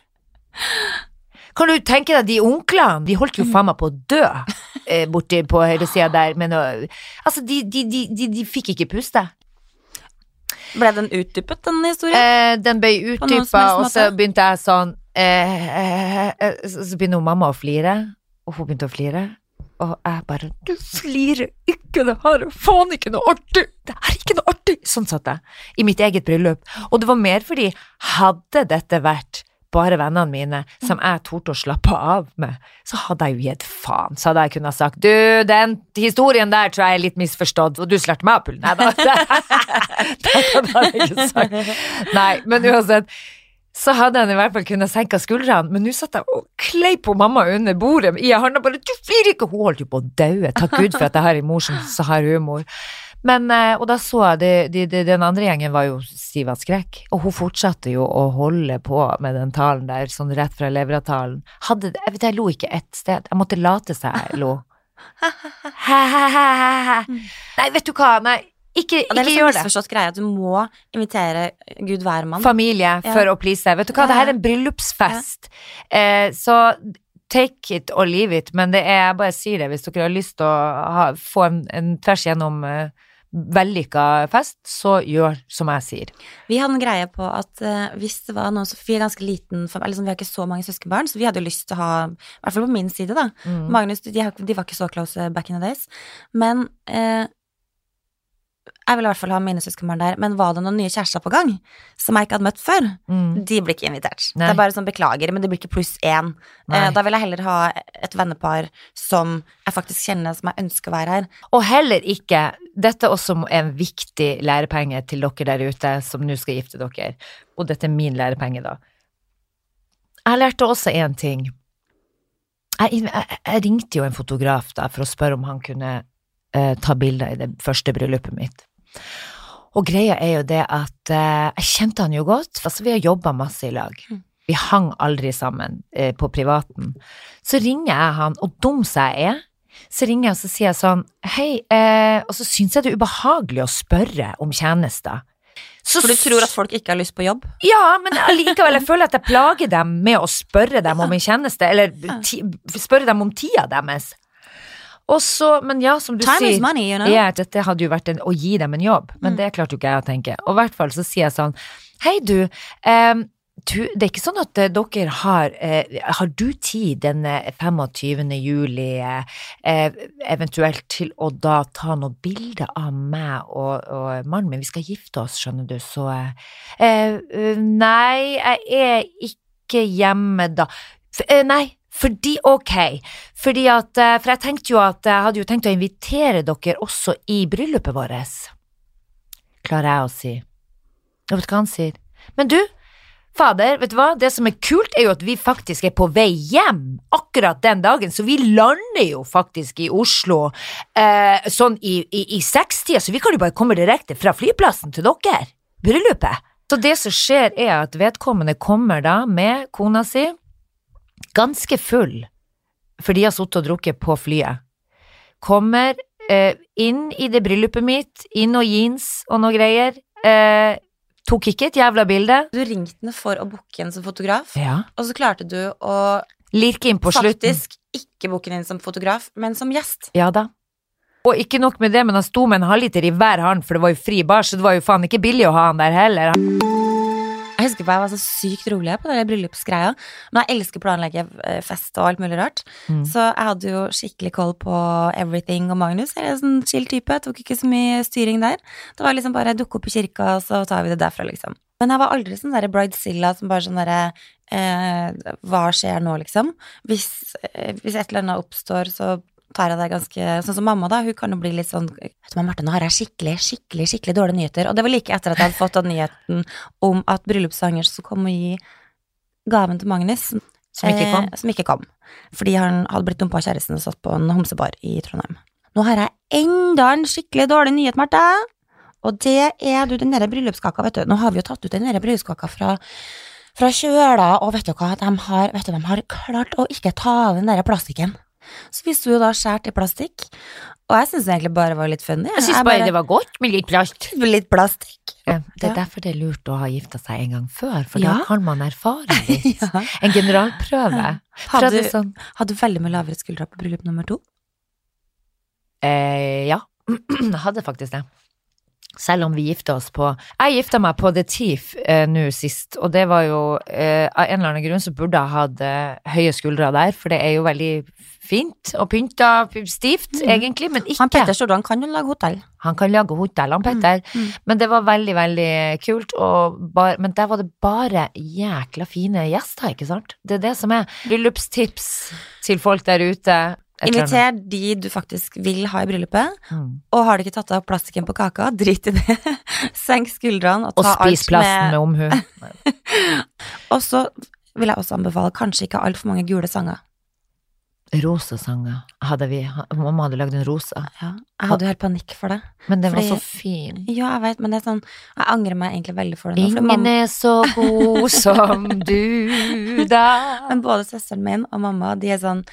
Kan du tenke deg de onklene, de holdt jo faen meg på å dø. Eh, borti på høyresida der men noe Altså, de, de, de, de, fikk ikke puste. Ble den utdypet, den historien? Eh, den ble utdypa, og så begynte jeg sånn eh, eh, eh, så begynner mamma å flire, og hun begynte å flire. Og jeg bare Du flirer ikke, det her er faen ikke noe artig! Det er ikke noe artig! Sånn satt jeg. I mitt eget bryllup. Og det var mer fordi hadde dette vært bare vennene mine som jeg torde å slappe av med, så hadde jeg jo gitt faen. Så hadde jeg kunnet sagt du, den historien der tror jeg er litt misforstått, og du slørte meg av pullen. Nei da. [LAUGHS] det hadde jeg ikke sagt. Nei, men uansett. Så hadde han i hvert fall kunnet senke skuldrene, men nå satt jeg og klei på mamma under bordet i handa bare 'du flirer ikke', hun holdt jo på å daue. Takk Gud for at jeg har en mor som har humor. Men, eh, og da så jeg de, de, de, den andre gjengen var jo stiv av skrekk, og hun fortsatte jo å holde på med den talen der, sånn rett fra leveravtalen. Hadde, jeg vet jeg lo ikke ett sted, jeg måtte late seg jeg lo. [LAUGHS] Nei, vet du hva, nei, ikke, Og det er ikke liksom gjør det. misforstått greie at du må invitere Gud hvermann. familie Ja. for å please. Vet du hva, Ja, det her er en bryllupsfest. Eh, så take it or leave it, men det er, jeg bare sier det, hvis dere har lyst til å ha, få en, en tvers gjennom eh, vellykka fest, så gjør som jeg sier. Vi hadde en greie på at uh, hvis det var noen Vi er ganske liten eller sånn, Vi har ikke så mange søskenbarn, så vi hadde jo lyst til å ha I hvert fall på min side, da. Mm. Magnus, de, de var ikke så close back in the days. Men eh, jeg vil i hvert fall ha mine søskenbarn der. Men var det noen nye kjærester på gang som jeg ikke hadde møtt før? Mm. De blir ikke invitert. Nei. Det er bare sånn beklager, men det blir ikke pluss én. Eh, da vil jeg heller ha et vennepar som jeg faktisk kjenner, som jeg ønsker å være her. Og heller ikke, dette er også en viktig lærepenge til dere der ute som nå skal gifte dere, og dette er min lærepenge da. Jeg lærte også en ting. Jeg, jeg, jeg ringte jo en fotograf da for å spørre om han kunne eh, ta bilder i det første bryllupet mitt. Og greia er jo det at eh, jeg kjente han jo godt, altså vi har jobba masse i lag. Mm. Vi hang aldri sammen eh, på privaten. Så ringer jeg han, og dum som jeg er, så ringer jeg og så sier jeg sånn, hei, eh, og så syns jeg det er ubehagelig å spørre om tjenester. Så For du tror at folk ikke har lyst på jobb? ja, men allikevel, jeg føler at jeg plager dem med å spørre dem om en tjeneste, eller spørre dem om tida deres. Og så, men ja, som du Time sier is money, you know. ja, dette hadde jo vært en, å gi dem en jobb, men Mm. det klarte jo ikke jeg å tenke. Og i hvert fall så sier jeg sånn, hei du, um, du, det er ikke sånn at eh, dere har, eh, har du tid den eh, 25. juli eh, eh, eventuelt til å da ta noen bilder av meg og, og mannen min, vi skal gifte oss, skjønner du, så eh, Nei, jeg er ikke hjemme da. Nei, fordi, ok, fordi at, eh, for jeg tenkte jo at jeg hadde jo tenkt å invitere dere også i bryllupet vårt. Klarer jeg å si. Jeg vet hva han sier? Men du, fader, vet du hva, det som er kult er jo at vi faktisk er på vei hjem akkurat den dagen, så vi lander jo faktisk i Oslo eh, sånn i, i, i sekstida, så vi kan jo bare komme direkte fra flyplassen til dere, bryllupet. Så det som skjer er at vedkommende kommer da med kona si, ganske full, for de har sittet og drukket på flyet. Kommer eh, inn i det bryllupet mitt, inn og jeans og noe greier. Eh, tok ikke et jævla bilde. Du ringte henne for å booke henne som fotograf, Ja. og så klarte du å Lirke inn på slutten. faktisk ikke booke henne som fotograf, men som gjest. Ja da. Og ikke nok med det, men han sto med en halvliter i hver hånd, for det var jo fri bar, så det var jo faen ikke billig å ha han der heller. Jeg husker på jeg var så sykt rolig på den bryllupsgreia, men jeg elsker å planlegge eh, fest og alt mulig rart. Mm. Så jeg hadde jo skikkelig koll på everything og Magnus. Jeg er en sånn chill type, jeg tok ikke så mye styring der. Det var liksom bare dukke opp i kirka, og så tar vi det derfra, liksom. Men jeg var aldri sånn derre bridezilla som bare sånn derre eh, Hva skjer nå, liksom? Hvis, eh, hvis et eller annet oppstår, så tar jeg det ganske Sånn som mamma, da. Hun kan jo bli litt sånn Vet du hva, Marte, nå har jeg skikkelig, skikkelig, skikkelig dårlige nyheter. Og det var like etter at jeg hadde fått den nyheten om at bryllupssanger skulle komme og gi gaven til Magnus. Som ikke kom. Eh, som ikke kom. Fordi han hadde blitt dumpa av kjæresten og satt på en homsebar i Trondheim. Nå har jeg enda en skikkelig dårlig nyhet, Marte. Og det er du, den der bryllupskaka, vet du. Nå har vi jo tatt ut den der bryllupskaka fra, fra kjøla, og vet du hva, de har, vet du, de har klart å ikke ta av den der plastikken. Så vi sto jo da skåret i plastikk, og jeg syns egentlig bare var litt funny. Jeg syns bare det var godt med litt plast. [LAUGHS] Litt plastikk. Ja, det er Ja. derfor det er lurt å ha gifta seg en gang før, for Ja. da kan man erfare [LAUGHS] litt. En generalprøve. Hadde du sånn, hadde veldig mye lavere skuldre på bryllup nummer to. Eh, ja, jeg [CLEARS THROAT] hadde faktisk det. Selv om vi gifta oss på Jeg gifta meg på The Thief eh, nå sist, og det var jo eh, Av en eller annen grunn så burde jeg hatt eh, høye skuldre der, for det er jo veldig fint og pynta stivt, Mm. egentlig, men ikke Han Petter Stordalen kan jo lage hotell. Han kan lage hotell, han Petter. Mm. Men det var veldig, veldig kult, og bare, men der var det bare jækla fine gjester, ikke sant? Det er det som er bryllupstips til folk der ute. Inviter de du faktisk vil ha i bryllupet, Mm. og har du ikke tatt av plastikken på kaka, [LAUGHS] drit i det. Senk skuldrene og Og spis alt plassen med med omhu. [LAUGHS] Og så vil jeg også anbefale kanskje ikke altfor mange gule sanger. Rosa sanger hadde vi. Mamma hadde lagd en rosa, Ja, jeg hadde jo helt panikk for det. men den var Fordi- så fin. Ja, jeg vet, men det er sånn Jeg angrer meg egentlig veldig for det nå. Ingen mamma- er så god [LAUGHS] som du, da. Men både søsteren min og mamma, de er sånn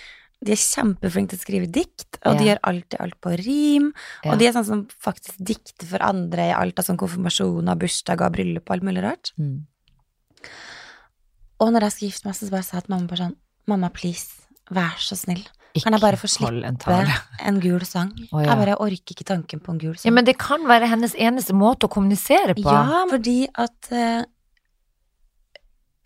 de er kjempeflinke til å skrive dikt, og de gjør alltid alt på rim. Ja. Og de er sånn som faktisk dikter for andre i alt av sånn konfirmasjoner, bursdager, bryllup og alt mulig rart. Mm. Og når jeg skulle gifte meg, så bare sa jeg til mamma bare sånn Mamma, please, vær så snill. Ikke Kan jeg bare få slippe en en gul sang? Oh, ja. Jeg bare orker ikke tanken på en gul sang. Ja, men det kan være hennes eneste måte å kommunisere på. Ja, fordi at uh,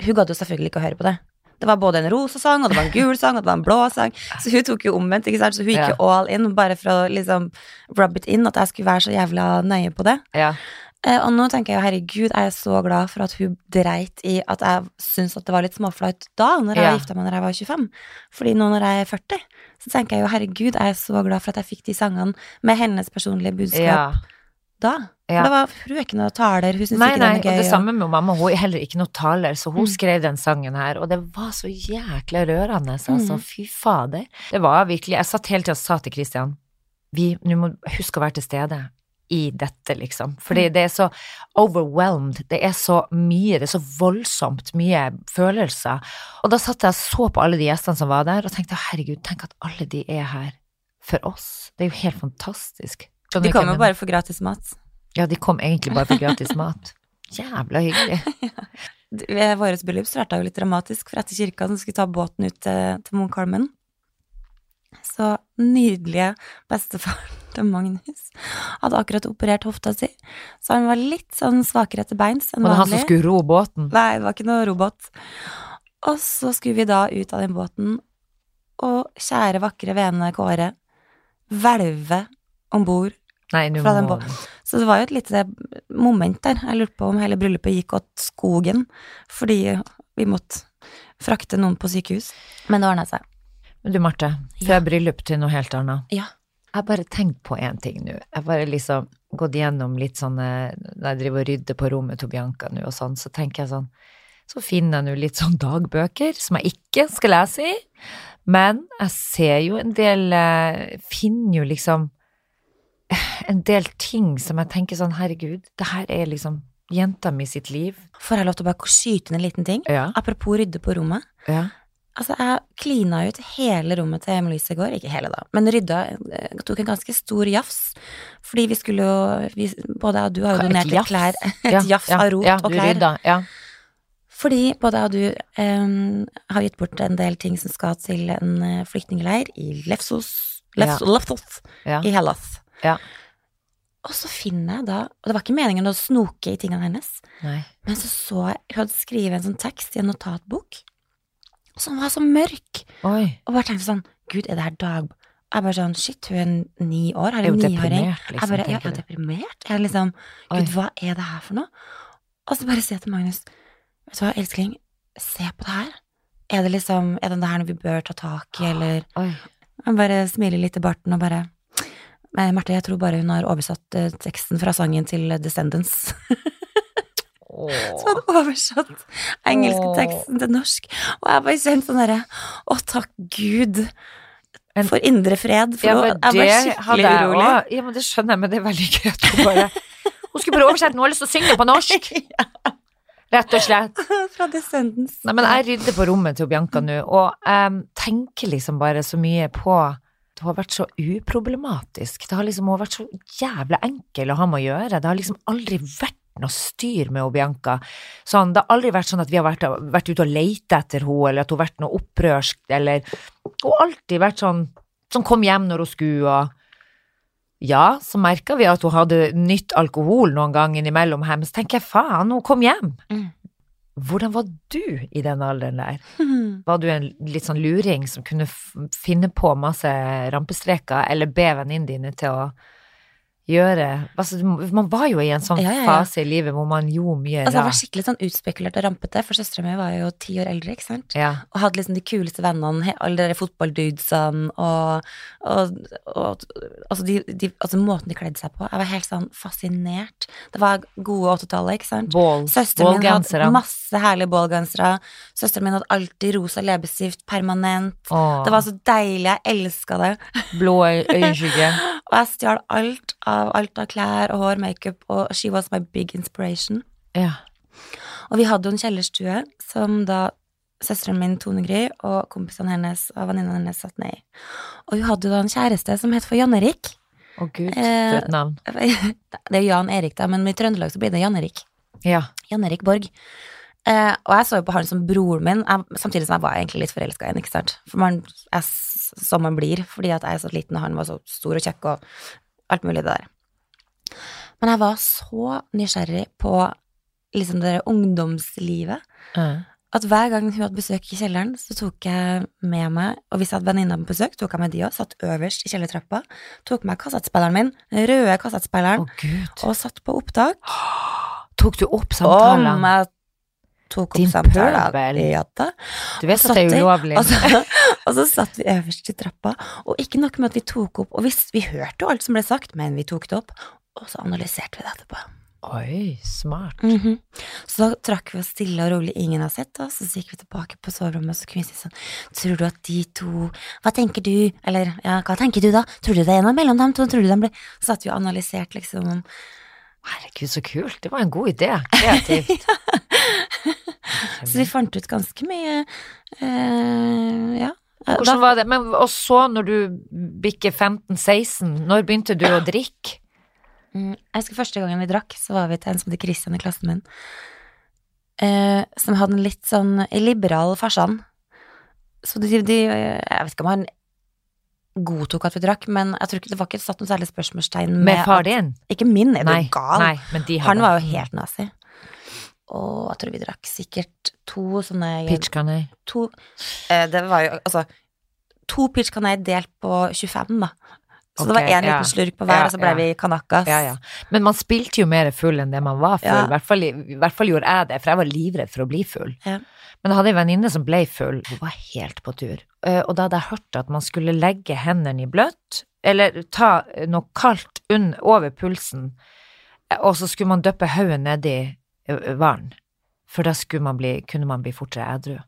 Hun gadd jo selvfølgelig ikke å høre på det. Det var både en rosa sang, og det var en gul sang, og det var en blå sang. Så hun tok jo omvendt, ikke sant. Så hun gikk jo all in, bare for å liksom rub it in, at jeg skulle være så jævla nøye på det. Ja. Eh, og nå tenker jeg jo, herregud, jeg er så glad for at hun dreit i at jeg syntes at det var litt småflaut da, når jeg Ja. gifta meg når jeg var 25. Fordi nå når jeg er 40, så tenker jeg jo, herregud, jeg er så glad for at jeg fikk de sangene med hennes personlige budskap ja. Da. Ja. For det var, hun er ikke noe taler, hun syns ikke det er gøy. og det samme med mamma, hun er heller ikke noe taler, så hun Mm. skrev den sangen her, og det var så jækla rørende, altså, Mm. fy fader. Det var virkelig, jeg satt hele tida og sa til Kristian, vi, nå må huske å være til stede i dette, liksom, fordi Mm. det er så overwhelmed, det er så mye, det er så voldsomt mye følelser, og da satt jeg og så på alle de gjestene som var der, og tenkte, herregud, tenk at alle de er her for oss, det er jo helt fantastisk. Skjønner De kom kommer jo bare for gratis mat. Ja, de kom egentlig bare for gratis mat. [LAUGHS] Jævla hyggelig. [LAUGHS] Ved Vårt bryllup starta jo litt dramatisk, for etter kirka så skulle ta båten ut til, til Munkholmen. Så nydelige bestefaren [LAUGHS] til Magnus hadde akkurat operert hofta si, så han var litt sånn svakere etter beins enn Var det han som skulle ro båten? Nei, det var ikke noe robot. Og så skulle vi da ut av den båten, og kjære, vakre, vene Kåre hvelve om bord Nei, den må båten. Så det var jo et lite moment der. Jeg lurte på om hele bryllupet gikk åt skogen fordi vi måtte frakte noen på sykehus. Men det ordna seg. Men du, Marte, før Ja. bryllup til noe helt annet. Ja. Jeg bare tenkt på én ting nå. Jeg har bare liksom gått gjennom litt sånne Når jeg driver og rydder på rommet til Bianca nå og sånn, så tenker jeg sånn Så finner jeg nå litt sånn dagbøker som jeg ikke skal lese i, men jeg ser jo en del eh, Finner jo liksom en del ting som jeg tenker sånn, herregud, det her er liksom jenta mi sitt liv. Får jeg lov til å bare skyte inn en liten ting? Ja. Apropos rydde på rommet. ja. Altså, jeg klina ut hele rommet til Emily-Lise i går. Ikke hele, da, men rydda. eh, Tok en ganske stor jafs. Fordi vi skulle jo vi, Både jeg og du har jo donert et klær. [LAUGHS] Et Ja, jafs ja, av rot og klær. rydda, ja. Fordi både jeg og du um, har gitt bort en del ting som skal til en eh, flyktningleir i Lefsos, Lefs, Lefsos ja. i Hellas. Ja. Og så finner jeg da Og det var ikke meningen å snoke i tingene hennes, Nei. men så så jeg hun hadde skrevet en sånn tekst i en notatbok som var så mørk, Oi. og bare tenkte sånn Gud, er det her dag... Jeg bare sånn Shit, hun er ni år, har en niåring. deprimert, Jeg liksom, bare, ja, jeg er deprimert. Jeg er liksom Oi. Gud, hva er det her for noe? Og så bare sier jeg til Magnus Vet du hva, elskling, se på det her. Er det liksom Er det det her vi bør ta tak i, eller Oi. Han bare smiler litt i barten og bare «Men Marte, jeg tror bare hun har oversatt eh, teksten fra sangen til Descendants. [LAUGHS] Så Åh. hadde oversatt engelskteksten teksten til norsk. Og jeg bare kjente sånn derre Å, takk Gud for indre fred. For Ja, jeg var skikkelig urolig. også. Ja, men det skjønner jeg, men det er veldig gøy at hun bare [LAUGHS] Hun skulle bare oversette har lyst til å synge på norsk! [LAUGHS] Rett og slett. Fra Descendants. Nei, men jeg rydder på rommet til Bianca nå, og um, tenker liksom bare så mye på det har vært så uproblematisk. Det har liksom vært så jævla enkel å ha med å gjøre. Det har liksom aldri vært noe styr med Bianca. Sånn, det har aldri vært sånn at vi har vært, vært ute og leita etter henne, eller at hun har vært noe opprørsk, eller Hun har alltid vært sånn som kom hjem når hun skulle, og ja, så merka vi at hun hadde nytt alkohol noen gang innimellom her, så tenker jeg faen, hun kom hjem. Mm. Hvordan var du i den alderen der? [LAUGHS] Var du en litt sånn luring som kunne finne på masse rampestreker, eller be venninnene dine til å gjøre altså, Man var jo i en sånn Ja, ja, ja. fase i livet hvor man gjorde mye Altså, jeg var skikkelig sånn utspekulert og rampete, for søstera mi var jo ti år eldre, ikke sant. Og hadde liksom de kuleste vennene, alle de fotballdudesene og, og, og altså, de, de, altså måten de kledde seg på. Jeg var helt sånn fascinert. Det var gode 80-tallet, ikke sant. Bål, Søsteren min hadde masse herlige bålgensere. Søsteren min hadde alltid rosa leppestift permanent. Åh, Det var så deilig, jeg elska det. blå øyenskygge. [LAUGHS] Og jeg stjal alt av alt av klær og hår, makeup, og she was my big inspiration. Ja. Og vi hadde jo en kjellerstue som da søsteren min Tone Gry og kompisene hennes og venninnene hennes satt ned i. Og hun hadde jo da en kjæreste som het for Jan Erik. Å gud, Eh, for et navn. [LAUGHS] Det er Jan Erik, da, men i Trøndelag så blir det Jan Erik. Ja. Jan Erik Borg. Eh, og jeg så jo på han som broren min, jeg, samtidig som jeg var egentlig litt forelska i ham, ikke sant. For man er som man blir, fordi at jeg er så liten, og han var så stor og kjekk og alt mulig det der. Men jeg var så nysgjerrig på liksom det der ungdomslivet Mm. at hver gang hun hadde besøk i kjelleren, så tok jeg med meg Og hvis jeg hadde venninner på besøk, tok jeg med de òg, satt øverst i kjellertrappa, tok med kassettspilleren min, den røde kassettspilleren, oh, og satt på opptak. Tok du opp Om samtalene? jeg tok opp samtalen. Ja da. Du vet at det er ulovlig? Og så, [LAUGHS] og så satt vi øverst i trappa, og ikke nok med at vi tok opp Og vi, vi hørte jo alt som ble sagt, men vi tok det opp, og så analyserte vi det etterpå. Oi, smart. Mhm. Så da trakk vi oss stille og rolig, ingen har sett oss, og så gikk vi tilbake på soverommet, og så kunne vi si sånn Tror du at de to Hva tenker du? Eller ja, hva tenker du da? Tror du det er noe mellom dem to? Tror du de ble Så satt vi og analyserte liksom Herregud, så kult. Det var en god idé. Kreativt. [LAUGHS] Så vi fant ut ganske mye Uh, Ja. Hvordan var det? Men og så, når du bikker 15-16, når begynte du å drikke? Mm, Jeg husker første gangen vi drakk, så var vi til en som het Christian i klassen min, eh, som hadde en litt sånn liberal farsan. Så de, de Jeg vet ikke om han godtok at vi drakk, men jeg tror ikke det var ikke satt noe særlig spørsmålstegn med, Med far at- Ikke min, er du Nei, gal? nei, men de Han var jo helt nazi. Og jeg tror vi drakk sikkert to sånne Pitch canay. To eh, Det var jo altså To pitch canay delt på 25, da. Så det var én ja. liten slurk på hver, Ja, og så ble ja. vi kanakas. Ja, ja. Men man spilte jo mer full enn det man var full. Ja. I, hvert fall, I hvert fall gjorde jeg det, for jeg var livredd for å bli full. Ja. Men jeg hadde en venninne som ble full, hun var helt på tur. Eh, Og da hadde jeg hørt at man skulle legge hendene i bløtt, eller ta noe kaldt over pulsen, eh, og så skulle man døppe hodet nedi eh, vann. For da man bli, kunne man bli fortere edru.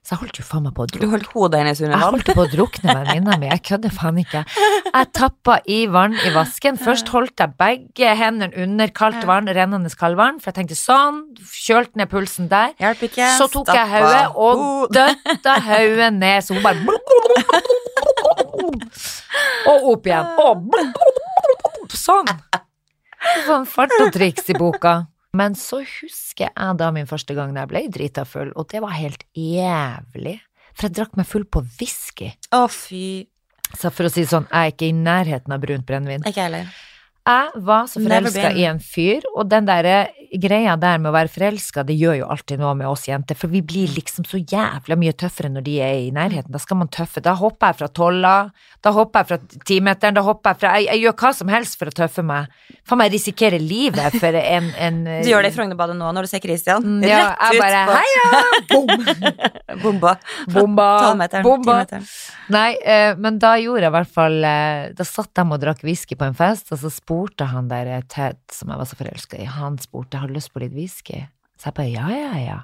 Så jeg holdt jo faen meg på å Du drukne. holdt hodet hennes under Jeg holdt på å drukne venninna mi, jeg kødder faen ikke. Jeg tappa i vann i vasken. Først holdt jeg begge hendene under kaldt vann, rennende kaldvann, for jeg tenkte sånn, kjølte ned pulsen der. Hjelp ikke. Så tok jeg hodet og døtta hodet ned, så hun bare Og opp igjen. Og sånn. En fart og triks i boka. Men så husker jeg da min første gang da jeg ble drita full, og det var helt jævlig. For jeg drakk meg full på whisky. Å, fy. Så for å si sånn, jeg er ikke i nærheten av brunt brennevin. Ikke heller. Jeg var så forelska i en fyr, og den der greia der med å være forelska, det gjør jo alltid noe med oss jenter, for vi blir liksom så jævla mye tøffere når de er i nærheten. Da skal man tøffe. Da hopper jeg fra tolla, da hopper jeg fra timeteren, da hopper jeg fra jeg, jeg gjør hva som helst for å tøffe meg. Faen meg risikere livet for en, en [LAUGHS] Du gjør det i Frognerbadet nå når du ser Christian. Mm, Ja, jeg bare på heia! Bom! [LAUGHS] bomba. Bomba! Tolvmeteren. Bomba! timeteren. Nei, eh, men da gjorde jeg i hvert fall eh, Da satt de og drakk whisky på en fest, og så spurte han der Ted, som jeg var så forelska i, han spurte har du lyst på litt whisky. Så jeg bare ja, ja, ja.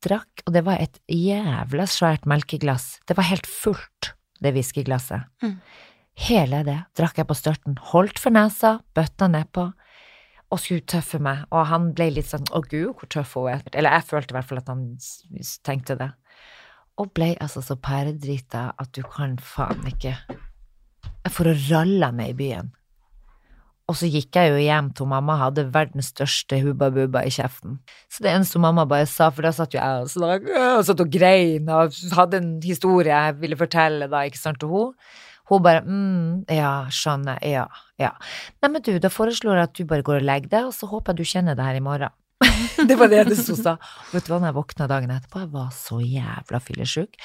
Drakk, og det var et jævla svært melkeglass. Det var helt fullt, det whiskyglasset. Mm. Hele det drakk jeg på størten. Holdt for nesa, bøtta nedpå. Og skulle tøffe meg, og han ble litt sånn å gud, hvor tøff hun er. Eller jeg følte i hvert fall at han tenkte det. Og ble altså så pæredrita at du kan faen ikke Jeg får å ralle ned i byen. Og så gikk jeg jo hjem til mamma, hadde verdens største hubba bubba i kjeften. Så det eneste mamma bare sa, for da satt jo jeg og snakket, og satt og grein og hadde en historie jeg ville fortelle da, ikke sant, til hun. Hun bare mm, ja, skjønner, ja, ja. Nei, men du, da foreslår jeg at du bare går og legger deg, og så håper jeg du kjenner det her i morgen. [LAUGHS] det var det eneste hun sa. Vet du hva, når jeg våkna dagen etterpå, jeg var så jævla fillesjuk.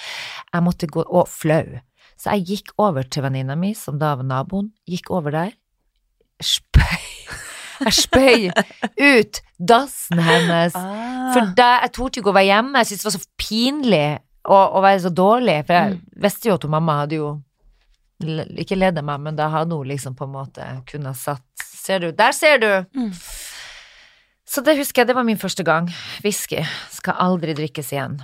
Jeg måtte gå, og flau. Så jeg gikk over til venninna mi, som da var naboen, gikk over der, spøy. Jeg spøy ut dassen hennes. Ah. For da, jeg torde ikke å være hjemme, jeg syntes det var så pinlig å, å være så dårlig, for jeg visste jo at hun mamma hadde jo ikke ledet meg, men da hadde hun liksom på en måte kunnet satt Ser du, der ser du! Mm. Så det husker jeg, det var min første gang. Whisky skal aldri drikkes igjen.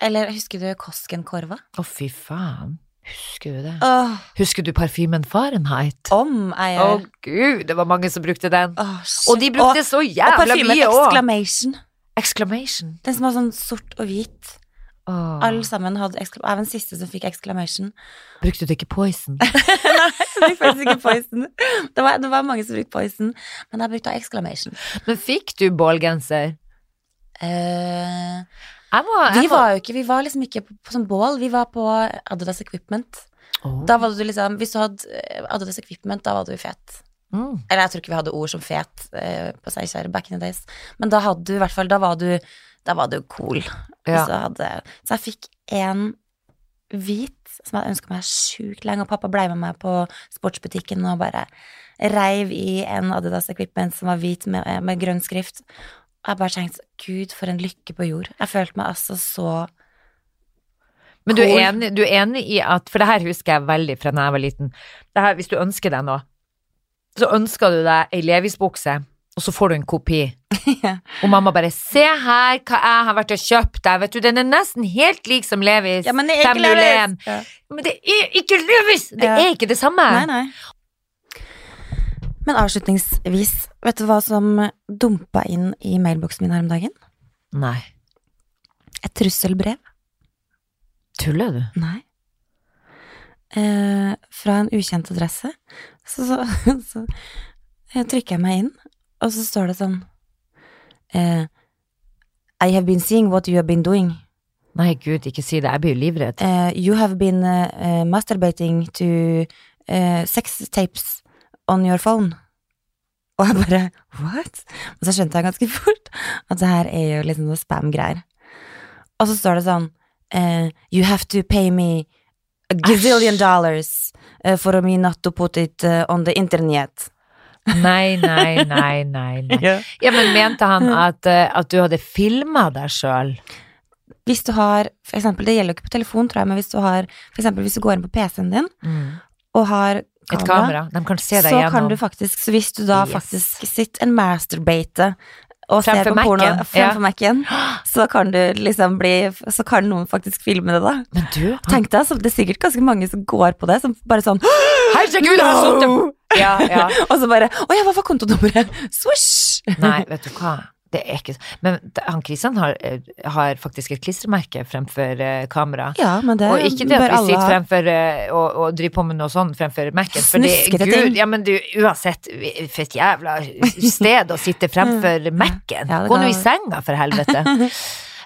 Eller husker du Koskenkorva? Å, fy faen. Husker du det? Åh, Husker du parfymen Fahrenheit? om jeg Å gud, det var mange som brukte den. Åh. Og de brukte så og, og jævla mye òg. Exclamation. Exclamation. Den som var sånn sort og hvit. Åh. Alle sammen hadde exclamation Jeg var den siste som fikk exclamation. Brukte du ikke Poison? [LAUGHS] Nei, jeg faktisk ikke poison. Det var, det var mange som brukte poison, men jeg brukte exclamation. Men fikk du bålgenser? Eh, Var, vi var jo ikke Vi var liksom ikke på, på sånn bål, vi var på Adidas Equipment. Oh. Da var du liksom Hvis du hadde eh, Adidas Equipment, da var du fet. Mm. Eller jeg tror ikke vi hadde ord som fet eh, på Seikjær back in the days, men da hadde du i hvert fall Da var du, da var du cool. Ja. Så, hadde, så jeg fikk en hvit som jeg ønska meg sjukt lenge, og pappa blei med meg på sportsbutikken og bare reiv i en Adidas Equipment som var hvit med, med grønn skrift. Jeg bare tenkte gud, for en lykke på jord. Jeg følte meg altså så Men du er, enig, du er enig i at For det her husker jeg veldig fra da jeg var liten. Det her, hvis du ønsker deg noe, så ønsker du deg ei Levis-bukse, og så får du en kopi. [LAUGHS] Ja. Og mamma bare 'Se her hva jeg har vært og kjøpt deg', vet du, den er nesten helt lik som Levis. Ja, men det er ikke Levis! Ja. Men det er ikke Levis! Det Ja. er ikke det samme. Nei, nei. Men avslutningsvis, vet du hva som dumpa inn i mailboksen min her om dagen? Nei. Et trusselbrev. Tuller du? Nei. Eh, fra en ukjent adresse. Så, så, [LAUGHS] så jeg trykker jeg meg inn, og så står det sånn eh, I have been seeing what you have been doing. Nei, gud, ikke si det. Jeg blir livredd. Eh, you have been eh, masturbating to uh, sex tapes on your phone. Og jeg bare what? Og så skjønte jeg ganske fort at det her er jo liksom noe spam-greier. Og så står det sånn uh, You have to pay me a gazillion dollars eh, for me not to put it eh, on the internet. Nei, nei, nei, nei. nei. [LAUGHS] Ja, men mente han at, at du hadde filma deg sjøl? Hvis du har, for eksempel, det gjelder jo ikke på telefon, tror jeg, men hvis du har, for eksempel hvis du går inn på PC-en din og har Et kamera? De kan se deg så gjennom. kan du faktisk, så hvis du da Yes. faktisk sitter en masterbate og ser på porno fremfor Mac-en, så kan du liksom bli Så kan noen faktisk filme det, da. Men du, han, Tenk deg, så det er sikkert ganske mange som går på det, som bare sånn [GASPS] herregud, no! har sittet Ja, ja. [LAUGHS] Og så bare Å ja, hva var kontonummeret? Swish! Nei, vet du hva. Det er ikke Men han Kristian har, eh, har faktisk et klistremerke fremfor eh, kamera. Ja, men det Og ikke det at vi sitter fremfor eh, og, og driver på med noe sånn fremfor Mac-en. Snuskete ting. ja, men du, uansett, for et jævla sted å sitte fremfor [LAUGHS] Mac-en. Gå nå i senga, for helvete. [LAUGHS]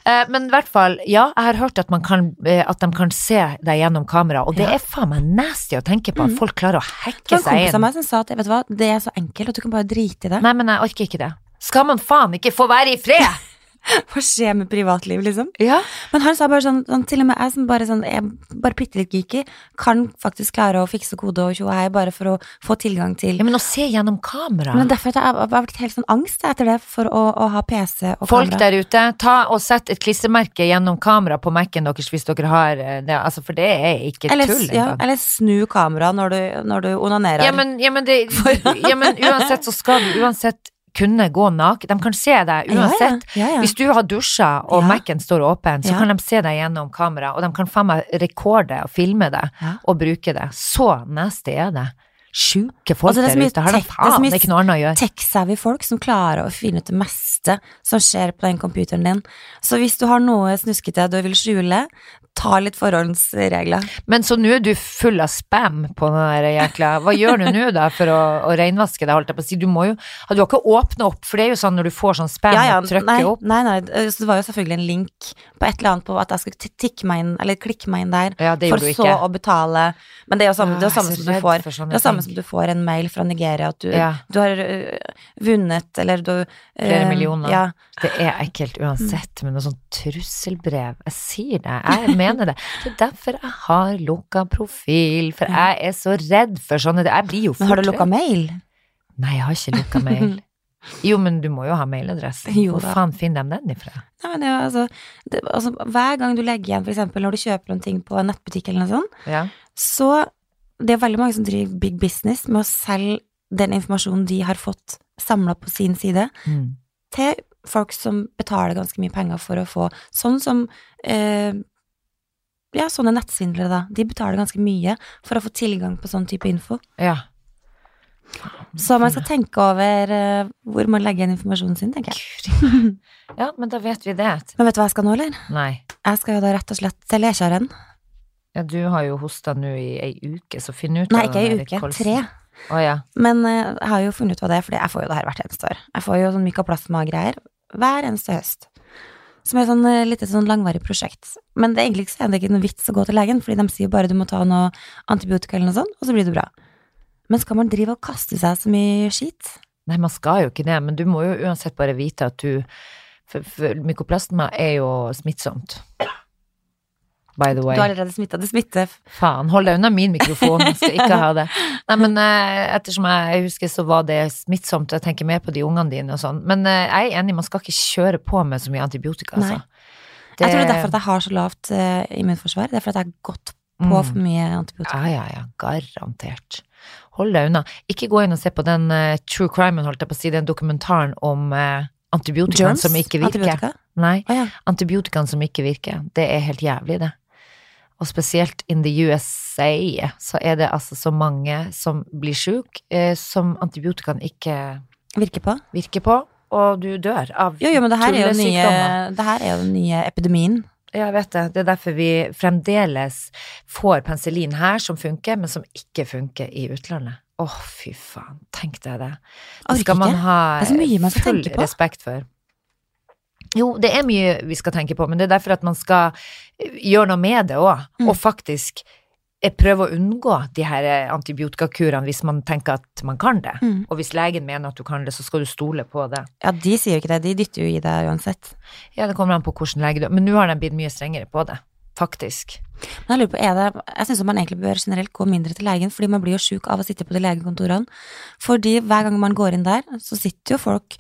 Men i hvert fall, ja, jeg har hørt at, man kan, at de kan se deg gjennom kamera, og det Ja. er faen meg nasty å tenke på at folk klarer å hacke seg inn. Det var en kompis av meg som sa at vet du hva, det er så enkelt at du kan bare drite i det. Nei, men jeg orker ikke det. Skal man faen ikke få være i fred? [LAUGHS] Hva skjer med privatliv, liksom? Ja. Men han sa bare sånn, sånn til og med jeg som bare sånn, er bare bitte litt geeky, kan faktisk klare å fikse kode og tjo hei bare for å få tilgang til ja, men å se gjennom kamera. Men derfor at jeg jeg har blitt helt sånn angst etter det for å, å ha PC og Folk kamera. der ute, ta og sett et klistremerke gjennom kamera på Mac-en deres hvis dere har eh, det, altså, for det er ikke eller, tull ja, eller snu kameraet når du, når du onanerer. Ja, men, ja, men det, [LAUGHS] ja, men uansett så skal du uansett kunne gå naken. De kan se deg uansett. Ja, ja, ja. Hvis du har dusja og. Mac-en står åpen, så kan de se deg gjennom kamera, og de kan faen meg rekorde og filme det og bruke det. Så nasty er det. sjuke folk Altså, det er der ute. Har så faen ikke noe annet å gjøre. tech-savvy folk som klarer å finne ut det meste som skjer på den computeren din. Så hvis du har noe snuskete du vil skjule, ta litt forhåndsregler. Men så nå er du full av spam på den der jækla Hva gjør du nå da for å, å renvaske deg, holdt jeg på å si? Du må jo Du har ikke åpna opp, for det er jo sånn når du får sånn spam Ja, ja, og trykker nei, opp. nei, nei, det var jo selvfølgelig en link på et eller annet på at jeg skulle tikke meg inn, eller klikke meg inn der, Ja, for så å betale. Men det er jo samme, det er samme er som du får Det er samme som du får en mail fra Nigeria at du, du har uh, vunnet, eller du Flere øh, millioner. Ja. Det er ekkelt uansett men noe sånn trusselbrev. Jeg sier det, jeg [LAUGHS] mener det. Det er derfor jeg har lukka profil, for jeg er så redd for sånne Jeg blir jo Men har du fort lukka mail? Nei, jeg har ikke lukka mail. [LAUGHS] Jo, men du må jo ha mailadresse. Hvor faen finner de den ifra? Nei, men ja, altså, det, altså, hver gang du legger igjen, eksempel når du kjøper noen ting på en nettbutikk eller noe sånt, Ja. så det er veldig mange som driver big business med å selge den informasjonen de har fått samla på sin side, Mm. til folk som betaler ganske mye penger for å få Sånn som eh, Ja, sånne nettsvindlere, da. De betaler ganske mye for å få tilgang på sånn type info. ja. Så man skal tenke over uh, hvor man legger igjen informasjonen sin, tenker jeg. [LAUGHS] Ja, men da vet vi det. Men vet du hva jeg skal nå, eller? Nei. Jeg skal jo da rett og slett til lekjæren. Ja, du har jo hosta nå i ei uke, så finn ut Nei, ikke ei uke. kolsen. Tre. Å ja. Men uh, jeg har jo funnet ut hva det er, for jeg får jo det her hvert eneste år. Jeg får jo sånn mykoplasma-greier hver eneste høst. Som er sånn eh, litt et sånn langvarig prosjekt. Men det er egentlig ikke, det er ikke noe vits å gå til legen, fordi de sier bare du må ta noe antibiotika eller noe sånt, og så blir det bra. Men skal man drive og kaste seg så mye skit? Nei, man skal jo ikke det, men du må jo uansett bare vite at du For, for mykoplasma er jo smittsomt. By the Du way. er allerede smitta. Det smitter. Faen, hold deg unna min mikrofon, jeg skal ikke ha det. [LAUGHS] Nei, men eh, ettersom jeg husker, så var det smittsomt, jeg tenker mer på de ungene dine og sånn. Men eh, jeg er enig, man skal ikke kjøre på med så mye antibiotika, Nei. Det... Jeg tror det er derfor at jeg har så lavt eh, immunforsvar. Det er fordi jeg har gått på Mm. for mye antibiotika. Ja, ja, ja, garantert. Hold deg unna. Ikke gå inn og se på den uh, true Crime, holdt jeg på å si, den dokumentaren om uh, antibiotikaen som ikke virker. Antibiotika? Nei, Oh, ja. antibiotikaen som ikke virker. Det er helt jævlig, det. Og spesielt in the USA så er det altså så mange som blir sjuke, eh, som antibiotikaen ikke Virker på? virker på, og du dør av Jo, jo, men det her er jo, nye, det her er jo den nye epidemien. Ja, jeg vet det. Det er derfor vi fremdeles får penicillin her som funker, men som ikke funker i utlandet. Åh, fy faen. Tenk deg det. Det skal man ha full respekt for. Jo, det er mye vi skal tenke på, men det er derfor at man skal eh, gjøre noe med det òg, Mm. og faktisk eh, prøve å unngå de her eh, antibiotikakurene hvis man tenker at man kan det. Mm. Og hvis legen mener at du kan det, så skal du stole på det. Ja, de sier jo ikke det, de dytter jo i deg uansett. Ja, det kommer an på hvordan lege du Men nå har de blitt mye strengere på det, faktisk. Men jeg lurer på, er det Jeg syns man egentlig bør generelt gå mindre til legen, fordi man blir jo sjuk av å sitte på de legekontorene. Fordi hver gang man går inn der, så sitter jo folk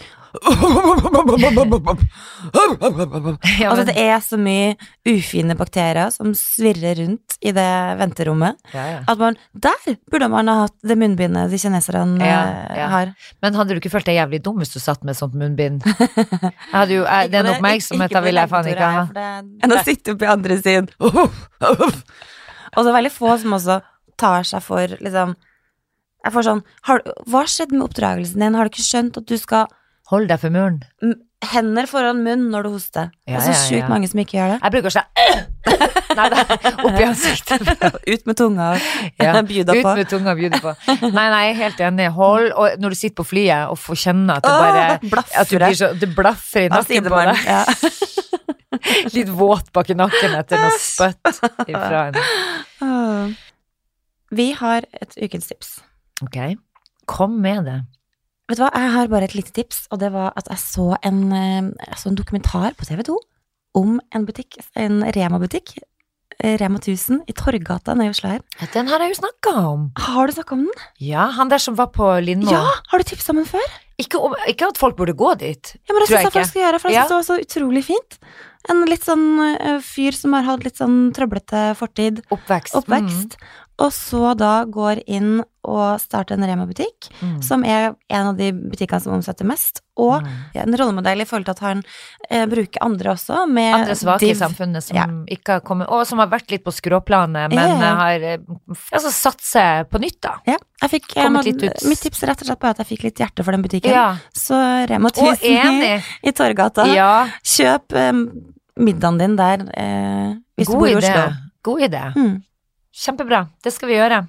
Altså, det er så mye ufine bakterier som svirrer rundt i det venterommet, ja, ja. at man Der burde man ha hatt det munnbindet de kineserne Ja, eh, ja. har. Men hadde du ikke følt deg jævlig dum hvis du satt med sånt munnbind? [LAUGHS] Jeg hadde jo, jeg, den oppmerksomheten ville jeg faen ikke ha. Enn å sitte på andre siden. [LAUGHS] [LAUGHS] Og så veldig få som også tar seg for liksom Jeg får sånn har, Hva skjedde med oppdragelsen din? Har du ikke skjønt at du skal Hold deg for muren. Hender foran munnen når du hoster. Ja, det er så ja, sjukt ja. mange som ikke gjør det. Jeg bruker å [LAUGHS] Nei da, oppi ansiktet. [LAUGHS] Ut med tunga og Ja, bjuda Ut med tunga og bjuda på. Nei, nei, helt enig. Hold, og når du sitter på flyet og får kjenne at det bare Åh, At du blir så, det blaffer i nakken på deg deg. [LAUGHS] Litt våt bak i nakken etter noe spøtt ifra en [LAUGHS] Vi har et ukens tips. Ok, kom med det. Vet du hva, jeg har bare et lite tips, og det var at jeg så en, eh, jeg så en dokumentar på TV2 om en butikk, en Rema-butikk, eh, Rema 1000 i Torgata nede i Oslo her. Den har jeg jo snakka om. Har du snakka om den? Ja, han der som var på Lindmo. Ja, har du tipsa om den før? Ikke, om- ikke at folk burde gå dit. Ja, men det syns jeg folk skal gjøre, for jeg Ja. synes det var så utrolig fint. En litt sånn eh, fyr som har hatt litt sånn trøblete fortid, Oppvekst. oppvekst, og så da går inn og starter en Rema-butikk, Mm. som er en av de butikkene som omsetter mest, og Mm. en rollemodell i forhold til at han eh, bruker andre også, med Andre svake i samfunnet som Ja. ikke har kommet Og som har vært litt på skråplanet, men Ja, ja. har eh, altså seg på nytt, da. Ja, jeg fikk, jeg Kommet må. Mitt tips rett og slett bare at jeg fikk litt hjerte for den butikken. Ja. Så Rema Og 1000 i, i Torgata. Ja, Kjøp eh, middagen din der eh, hvis du bor i idé. Oslo. God idé. Mm. Kjempebra. Det skal vi gjøre.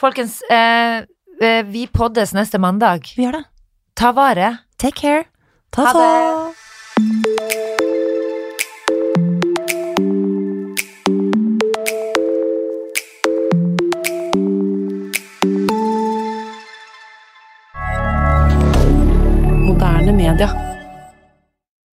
Folkens, eh, eh, vi poddes neste mandag. Vi gjør det. Ta vare. Take care. Ta